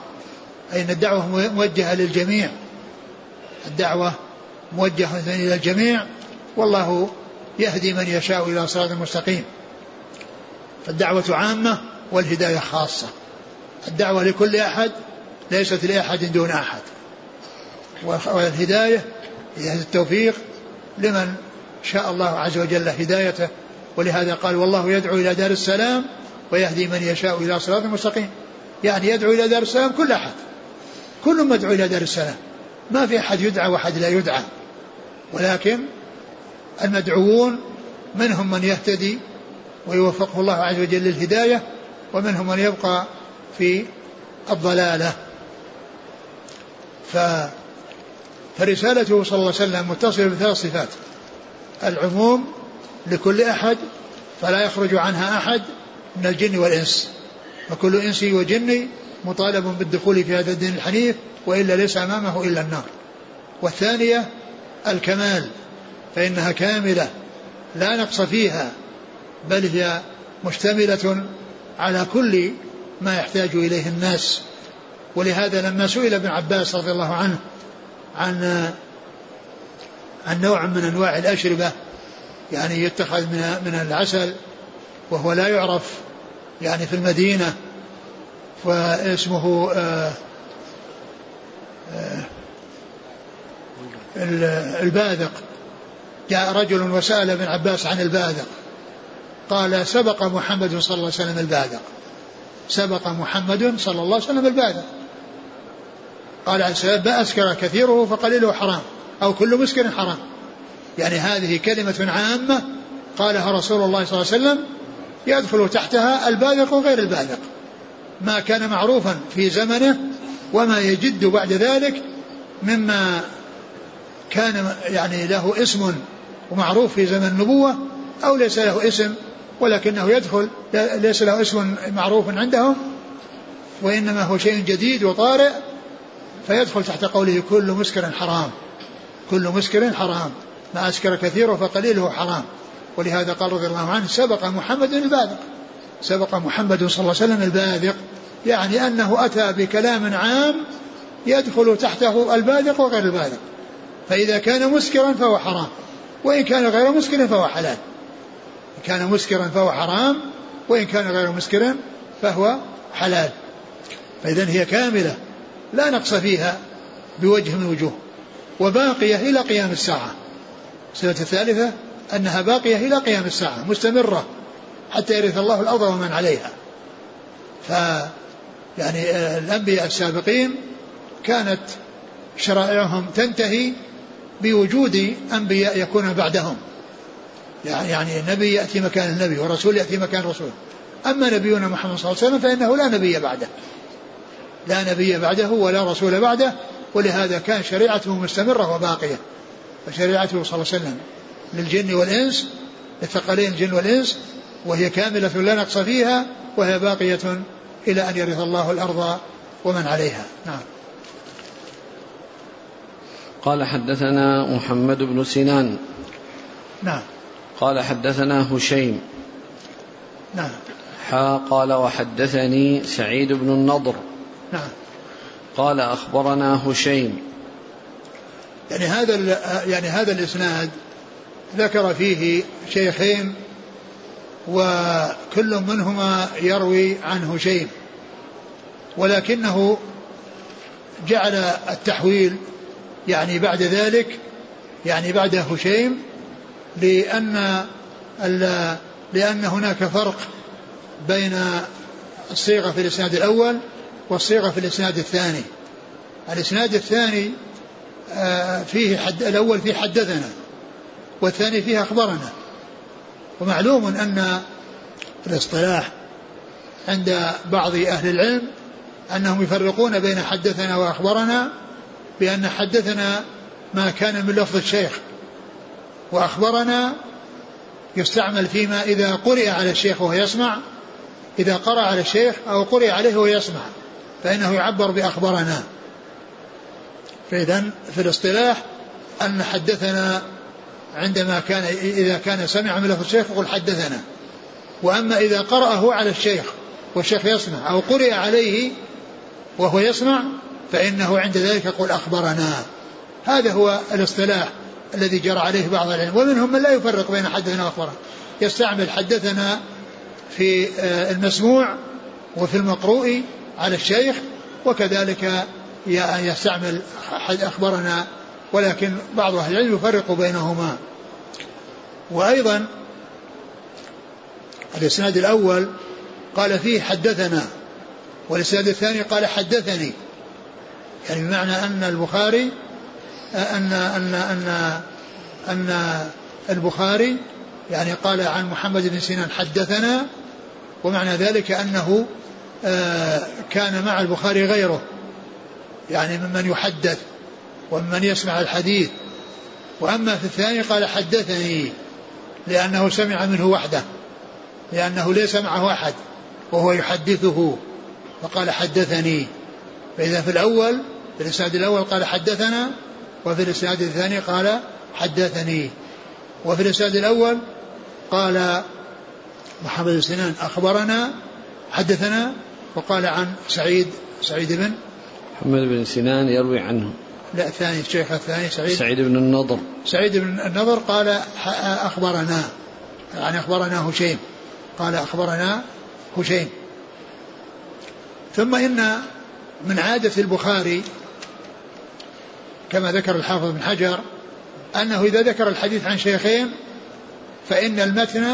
أي أن الدعوة موجهة للجميع؟ الدعوة موجهة إلى الجميع والله يهدي من يشاء إلى صراط مستقيم. فالدعوة عامة والهداية خاصة. الدعوة لكل أحد ليست لأحد دون أحد. والهداية هي التوفيق لمن شاء الله عز وجل هدايته. ولهذا قال والله يدعو إلى دار السلام ويهدي من يشاء إلى صراط مستقيم. يعني يدعو إلى دار السلام كل أحد. كل مدعو إلى دار السلام. ما في أحد يدعى وأحد لا يدعى. ولكن المدعوون منهم من يهتدي ويوفقه الله عز وجل للهداية ومنهم من يبقى في الضلالة. ف فرسالته صلى الله عليه وسلم متصلة بثلاث صفات. العموم لكل أحد فلا يخرج عنها أحد من الجن والإنس. فكل إنس وجن مطالب بالدخول في هذا الدين الحنيف وإلا ليس أمامه إلا النار. والثانية الكمال فإنها كاملة لا نقص فيها بل هي مشتملة على كل ما يحتاج إليه الناس. ولهذا لما سئل ابن عباس رضي الله عنه عن عن نوع من أنواع الأشربة يعني يتخذ من من العسل وهو لا يعرف يعني في المدينة واسمه آه، آه، الباذق. جاء رجل وسأل ابن عباس عن الباذق. قال سبق محمد صلى الله عليه وسلم الباذق. سبق محمد صلى الله عليه وسلم الباذق قال عليه السلام أسكر كثيره فقليله حرام أو كل مسكر حرام. يعني هذه كلمة عامة قالها رسول الله صلى الله عليه وسلم يدخل تحتها الباذق وغير الباذق ما كان معروفا في زمنه وما يجد بعد ذلك مما كان يعني له اسم ومعروف في زمن النبوة أو ليس له اسم ولكنه يدخل ليس له اسم معروف عندهم وإنما هو شيء جديد وطارئ فيدخل تحت قوله كل مسكر حرام كل مسكر حرام ما أسكر كثيره فقليله حرام. ولهذا قال رضي الله عنه سبق محمد الباذق سبق محمد صلى الله عليه وسلم الباذق يعني أنه أتى بكلام عام يدخل تحته الباذق وغير الباذق فإذا كان مسكرا فهو حرام وإن كان غير مسكر فهو حلال. إن كان مسكرا فهو حرام وإن كان غير مسكر فهو حلال. فإذا هي كاملة لا نقص فيها بوجه من وجوه وباقية إلى قيام الساعة. السنة الثالثة أنها باقية إلى قيام الساعة مستمرة حتى يرث الله الأرض ومن عليها. ف يعني الأنبياء السابقين كانت شرائعهم تنتهي بوجود أنبياء يكون بعدهم. يعني يعني النبي يأتي مكان النبي والرسول يأتي مكان الرسول. أما نبينا محمد صلى الله عليه وسلم فإنه لا نبي بعده. لا نبي بعده ولا رسول بعده ولهذا كان شريعته مستمرة وباقية. فشريعته صلى الله عليه وسلم للجن والإنس للثقلين الجن والإنس وهي كاملة لا نقص فيها وهي باقية إلى أن يرث الله الأرض ومن عليها. نعم. قال حدثنا محمد بن سنان. نعم. قال حدثنا هشيم. نعم. حا قال وحدثني سعيد بن النضر. نعم. قال أخبرنا هشيم. يعني هذا يعني هذا الإسناد ذكر فيه شيخين وكل منهما يروي عن هشيم. ولكنه جعل التحويل يعني بعد ذلك يعني بعد هشيم لأن لأن هناك فرق بين الصيغة في الإسناد الأول والصيغة في الإسناد الثاني. الإسناد الثاني آه، فيه حد الأول فيه حدثنا والثاني فيه أخبرنا. ومعلوم أن الاصطلاح عند بعض أهل العلم أنهم يفرقون بين حدثنا وأخبرنا بأن حدثنا ما كان من لفظ الشيخ. وأخبرنا يستعمل فيما إذا قرئ على الشيخ وهو يسمع إذا قرأ على الشيخ أو قرئ عليه وهو يسمع فإنه يعبر بأخبرنا فإذا في الاصطلاح أن حدثنا عندما كان إذا كان سمع من لفظ الشيخ يقول حدثنا. وأما إذا قرأه على الشيخ والشيخ يسمع أو قرئ عليه وهو يسمع فإنه عند ذلك يقول أخبرنا. هذا هو الاصطلاح. الذي جرى عليه بعض العلم ومنهم من لا يفرق بين حدثنا وأخبرنا يستعمل حدثنا في آه، المسموع وفي المقروء على الشيخ وكذلك يستعمل أخبرنا ولكن بعض أهل العلم يفرق بينهما. وأيضا الإسناد الأول قال فيه حدثنا والإسناد الثاني قال حدثني. يعني بمعنى أن البخاري أن أن أن أن البخاري يعني قال عن محمد بن سنان حدثنا ومعنى ذلك أنه آه، كان مع البخاري غيره يعني ممن يحدث وممن يسمع الحديث. وأما في الثاني قال حدثني لأنه سمع منه وحده لأنه ليس معه أحد وهو يحدثه فقال حدثني. فإذا في الأول في الإسناد الأول قال حدثنا وفي الإسناد الثاني قال حدثني. وفي الإسناد الأول قال محمد بن سنان أخبرنا حدثنا وقال عن سعيد سعيد بن محمد بن سنان يروي عنه. لا الثاني الشيخ الثاني سعيد. سعيد بن النضر. سعيد بن النضر قال أخبرنا يعني أخبرنا هشيم. قال أخبرنا هشيم. ثم إن من عادة البخاري كما ذكر الحافظ بن حجر أنه إذا ذكر الحديث عن شيخين فإن المتن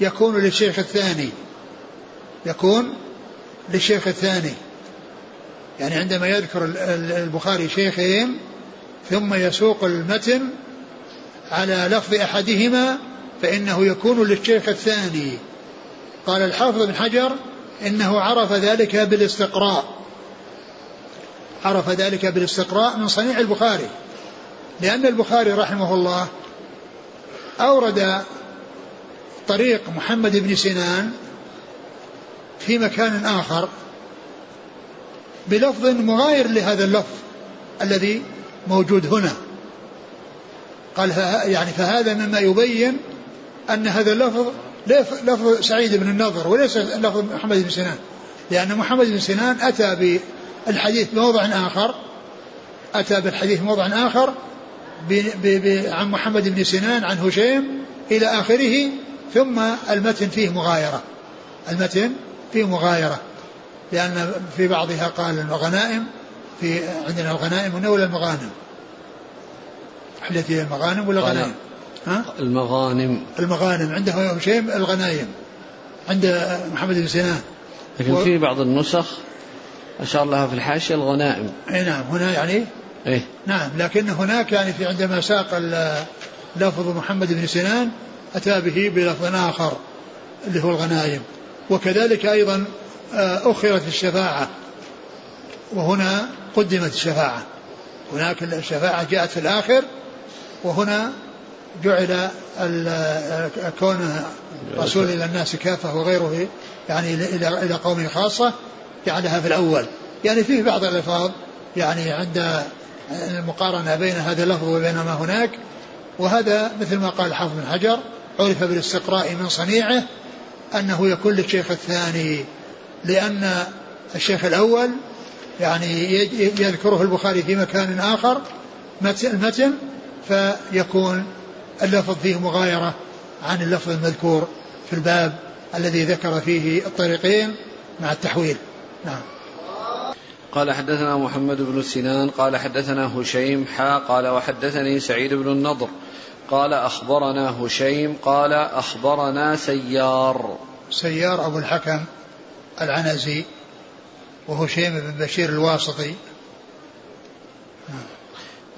يكون للشيخ الثاني يكون للشيخ الثاني. يعني عندما يذكر البخاري شيخين ثم يسوق المتن على لفظ أحدهما فإنه يكون للشيخ الثاني. قال الحافظ بن حجر إنه عرف ذلك بالاستقراء. عرف ذلك بالاستقراء من صنيع البخاري. لأن البخاري رحمه الله أورد طريق محمد بن سنان في مكان آخر بلفظ مغاير لهذا اللفظ الذي موجود هنا. قال يعني فهذا مما يبين أن هذا اللفظ لفظ سعيد بن النضر وليس لفظ محمد بن سنان. لأن محمد بن سنان أتى بالحديث بموضع آخر أتى بالحديث بموضع آخر عن محمد بن سنان عن هشيم إلى آخره ثم المتن فيه مغايرة. المتن فيه مغايرة لأن في بعضها قال الغنائم في عندنا الغنائم ولا المغانم؟ التي هي المغانم ولا الغنائم ها؟ المغانم. المغانم عنده هشيم الغنايم عند محمد بن سنان. لكن و... في بعض النسخ أشار لها في الحاشية الغنائم. أي نعم هنا يعني؟ إيه؟ نعم لكن هناك يعني في عندما ساق لفظ محمد بن سنان أتى به بلفظ آخر اللي هو الغنائم. وكذلك أيضا آه، أخرت الشفاعة. وهنا قدمت الشفاعة. هناك الشفاعة جاءت في الآخر وهنا جعل كون رسول إلى الناس كافة وغيره يعني إلى إلى قومه خاصة. جعلها في الأول. يعني فيه بعض الألفاظ يعني عند المقارنة بين هذا اللفظ وبين ما هناك. وهذا مثل ما قال الحافظ بن حجر عرف بالاستقراء من صنيعه أنه يكون للشيخ الثاني لأن الشيخ الأول يعني يذكره البخاري في مكان آخر المتن فيكون اللفظ فيه مغايرة عن اللفظ المذكور في الباب الذي ذكر فيه الطريقين مع التحويل. نعم. قال حدثنا محمد بن سنان قال حدثنا هشيم حا قال وحدثني سعيد بن النضر قال أخبرنا هشيم قال أخبرنا سيار. سيار أبو الحكم العنزي وهشيم بن بشير الواسطي.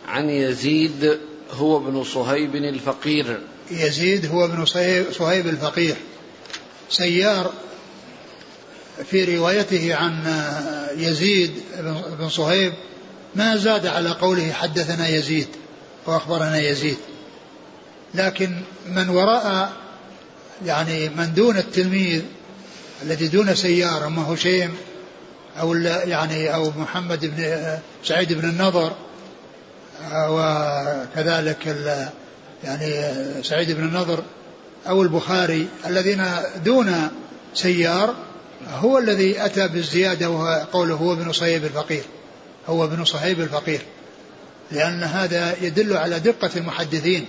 عن يزيد هو ابن صهيب الفقير. يزيد هو ابن صهيب الفقير. سيار في روايته عن يزيد بن صهيب ما زاد على قوله حدثنا يزيد واخبرنا يزيد. لكن من وراء يعني من دون التلميذ الذي دون سيار اما هشيم أو يعني أو محمد بن سعيد بن النضر وكذلك يعني سعيد بن النضر أو البخاري الذين دون سيار هو الذي أتى بالزيادة وقوله هو ابن صهيب الفقير. هو ابن صهيب الفقير. لأن هذا يدل على دقة المحدثين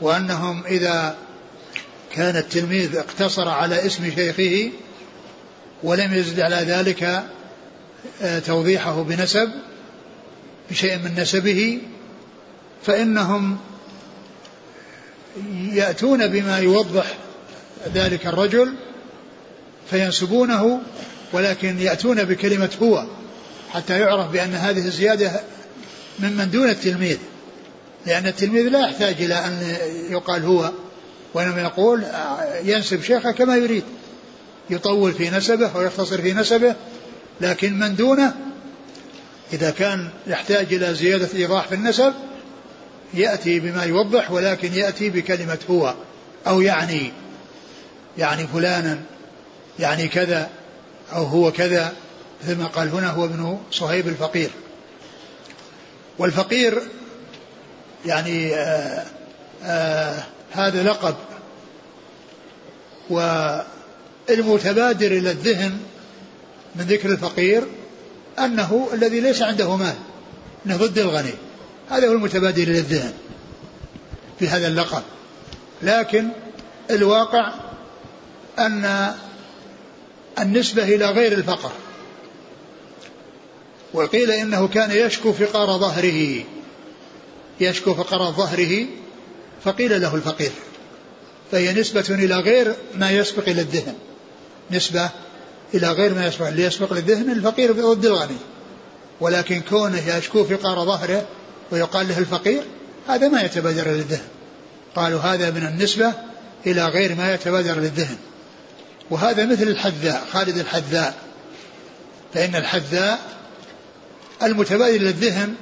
وأنهم إذا كان التلميذ اقتصر على اسم شيخه ولم يزد على ذلك آه، توضيحه بنسب بشيء من نسبه فإنهم يأتون بما يوضح ذلك الرجل فينسبونه ولكن يأتون بكلمة هو حتى يعرف بأن هذه الزيادة ممن دون التلميذ لأن التلميذ لا يحتاج إلى أن يقال هو وإنما يقول ينسب شيخه كما يريد يطول في نسبه ويختصر في نسبه لكن من دونه إذا كان يحتاج إلى زيادة إيضاح في النسب يأتي بما يوضح ولكن يأتي بكلمة هو أو يعني يعني فلانا يعني كذا أو هو كذا ما قال هنا هو ابن صهيب الفقير. والفقير يعني آآ آه، آآ آه، هذا لقب والمتبادر إلى الذهن من ذكر الفقير أنه الذي ليس عنده مال أنه ضد الغني. هذا هو المتبادر إلى الذهن في هذا اللقب. لكن الواقع أن النسبة إلى غير الفقر. وقيل إنه كان يشكو فقار ظهره. يشكو فقر ظهره فقيل له الفقير. فهي نسبة إلى غير ما يسبق إلى الذهن. نسبة إلى غير ما يسبق اللي يسبق للذهن الفقير ضد الغني ولكن كونه يشكو فقار ظهره ويقال له الفقير هذا ما يتبادر للذهن. قالوا هذا من النسبة إلى غير ما يتبادر للذهن. وهذا مثل الحذاء خالد الحذاء. فإن الحذاء المتبادر للذهن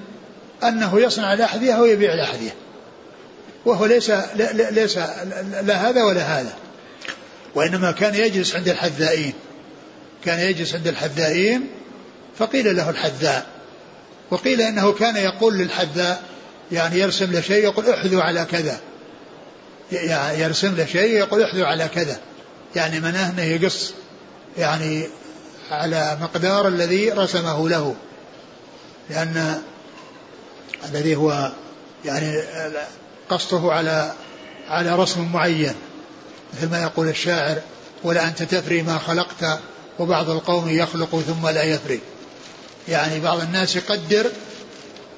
أنه يصنع الأحذية ويبيع الأحذية وهو ليس ليس لا هذا ولا هذا. وإنما كان يجلس عند الحذائين. كان يجلس عند الحذائين فقيل له الحذاء. وقيل إنه كان يقول للحذاء يعني يرسم له شيء يقول احذو على كذا. يرسم له شيء يقول احذو على كذا. يعني مناه أنه يقص يعني على مقدار الذي رسمه له. لأن الذي هو يعني قصده على على رسم معين. مثل ما يقول الشاعر ولا أنت تفري ما خلقت وبعض القوم يخلق ثم لا يفري. يعني بعض الناس يقدر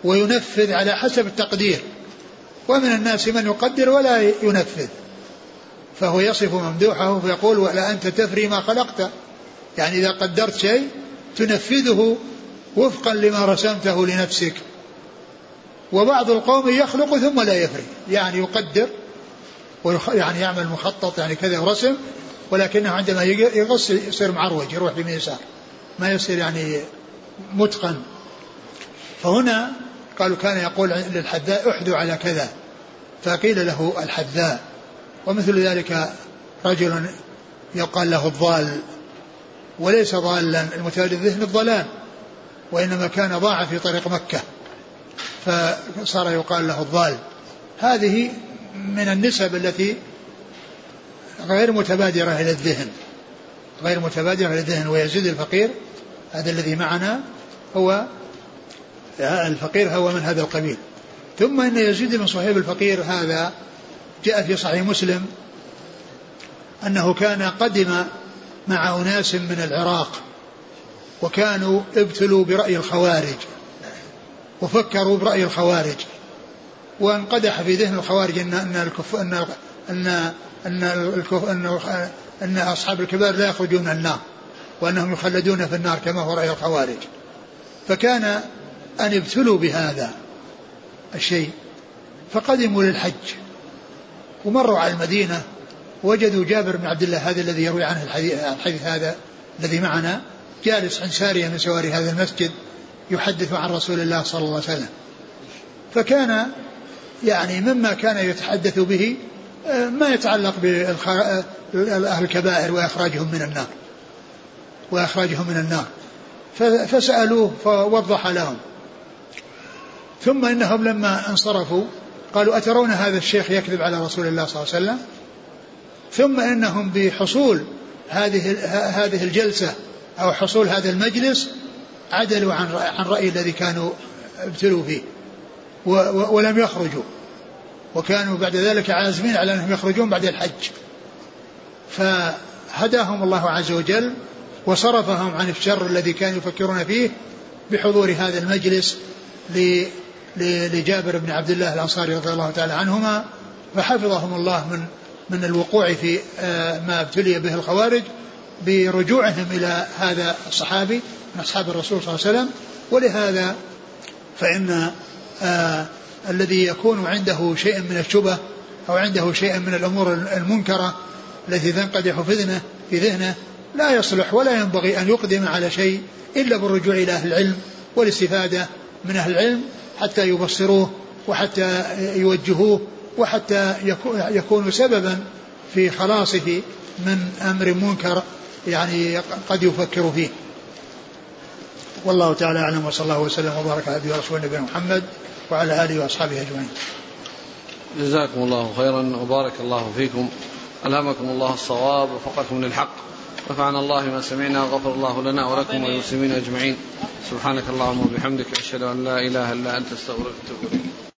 وينفذ على حسب التقدير. ومن الناس من يقدر ولا ينفذ. فهو يصف ممدوحه فيقول ولا أنت تفري ما خلقت. يعني إذا قدرت شيء تنفذه وفقا لما رسمته لنفسك. وبعض القوم يخلق ثم لا يفري. يعني يقدر يعني يعمل مخطط يعني كذا رسم ولكنه عندما يغص يصير معروج يروح بمن يسار. ما يصير يعني متقن. فهنا قالوا كان يقول للحذاء احدوا على كذا. فقيل له الحذاء. ومثل ذلك رجل يقال له الضال وليس ضالا المتولد الذهن الضلال وإنما كان ضاع في طريق مكة فصار يقال له الضال. هذه من النسب التي غير متبادرة إلى الذهن غير متبادرة إلى الذهن ويزيد الفقير. هذا الذي معنا هو الفقير هو من هذا القبيل. ثم إن يزيد بن صهيب الفقير هذا جاء في صحيح مسلم أنه كان قدم مع أناس من العراق وكانوا ابتلوا برأي الخوارج وفكروا برأي الخوارج وانقدح في ذهن الخوارج ان إن الكف إن ان إن, الكف إن, أن أصحاب الكبار لا يخرجون النار وأنهم يخلدون في النار كما هو رأي الخوارج. فكان أن ابتلوا بهذا الشيء فقدموا للحج. ومروا على المدينة وجدوا جابر بن عبد الله هذا الذي يروي عنه الحديث هذا الذي معنا جالس عند سارية من سواري هذا المسجد يحدث عن رسول الله صلى الله عليه وسلم. فكان يعني مما كان يتحدث به آه، ما يتعلق بأهل الكبائر وإخراجهم من النار. وإخراجهم من النار. فسألوه فوضح لهم. ثم إنهم لما انصرفوا قالوا أترون هذا الشيخ يكذب على رسول الله صلى الله عليه وسلم؟ ثم إنهم بحصول هذه هذه الجلسة أو حصول هذا المجلس عدلوا عن عن رأي الذي كانوا ابتلوا فيه. ولم يخرجوا. وكانوا بعد ذلك عازمين على أنهم يخرجون بعد الحج. فهداهم الله عز وجل وصرفهم عن الشر الذي كانوا يفكرون فيه بحضور هذا المجلس لجابر بن عبد الله الأنصاري رضي الله تعالى عنهما فحفظهم الله من من الوقوع في آه، ما ابتلي به الخوارج برجوعهم إلى هذا الصحابي من أصحاب الرسول صلى الله عليه وسلم. ولهذا فإن آه الذي يكون عنده شيء من الشبه أو عنده شيء من الأمور المنكرة التي تنقدح في ذهنه في ذهنه لا يصلح ولا ينبغي أن يقدم على شيء إلا بالرجوع إلى أهل العلم والاستفادة من أهل العلم. حتى يبصروه وحتى يوجهوه وحتى يكونوا سببا في خلاصه من أمر منكر يعني قد يفكر فيه. والله تعالى أعلم وصلى الله وسلم وبارك على نبينا ورسوله نبينا محمد وعلى آله وأصحابه أجمعين. جزاكم الله خيرا وبارك الله فيكم. ألهمكم الله الصواب وفقكم للحق. نفعنا الله ما سمعنا وغفر الله لنا ولكم وللمسلمين أجمعين. سبحانك اللهم وبحمدك أشهد أن لا إله إلا أنت أستغفرك وأتوب إليك.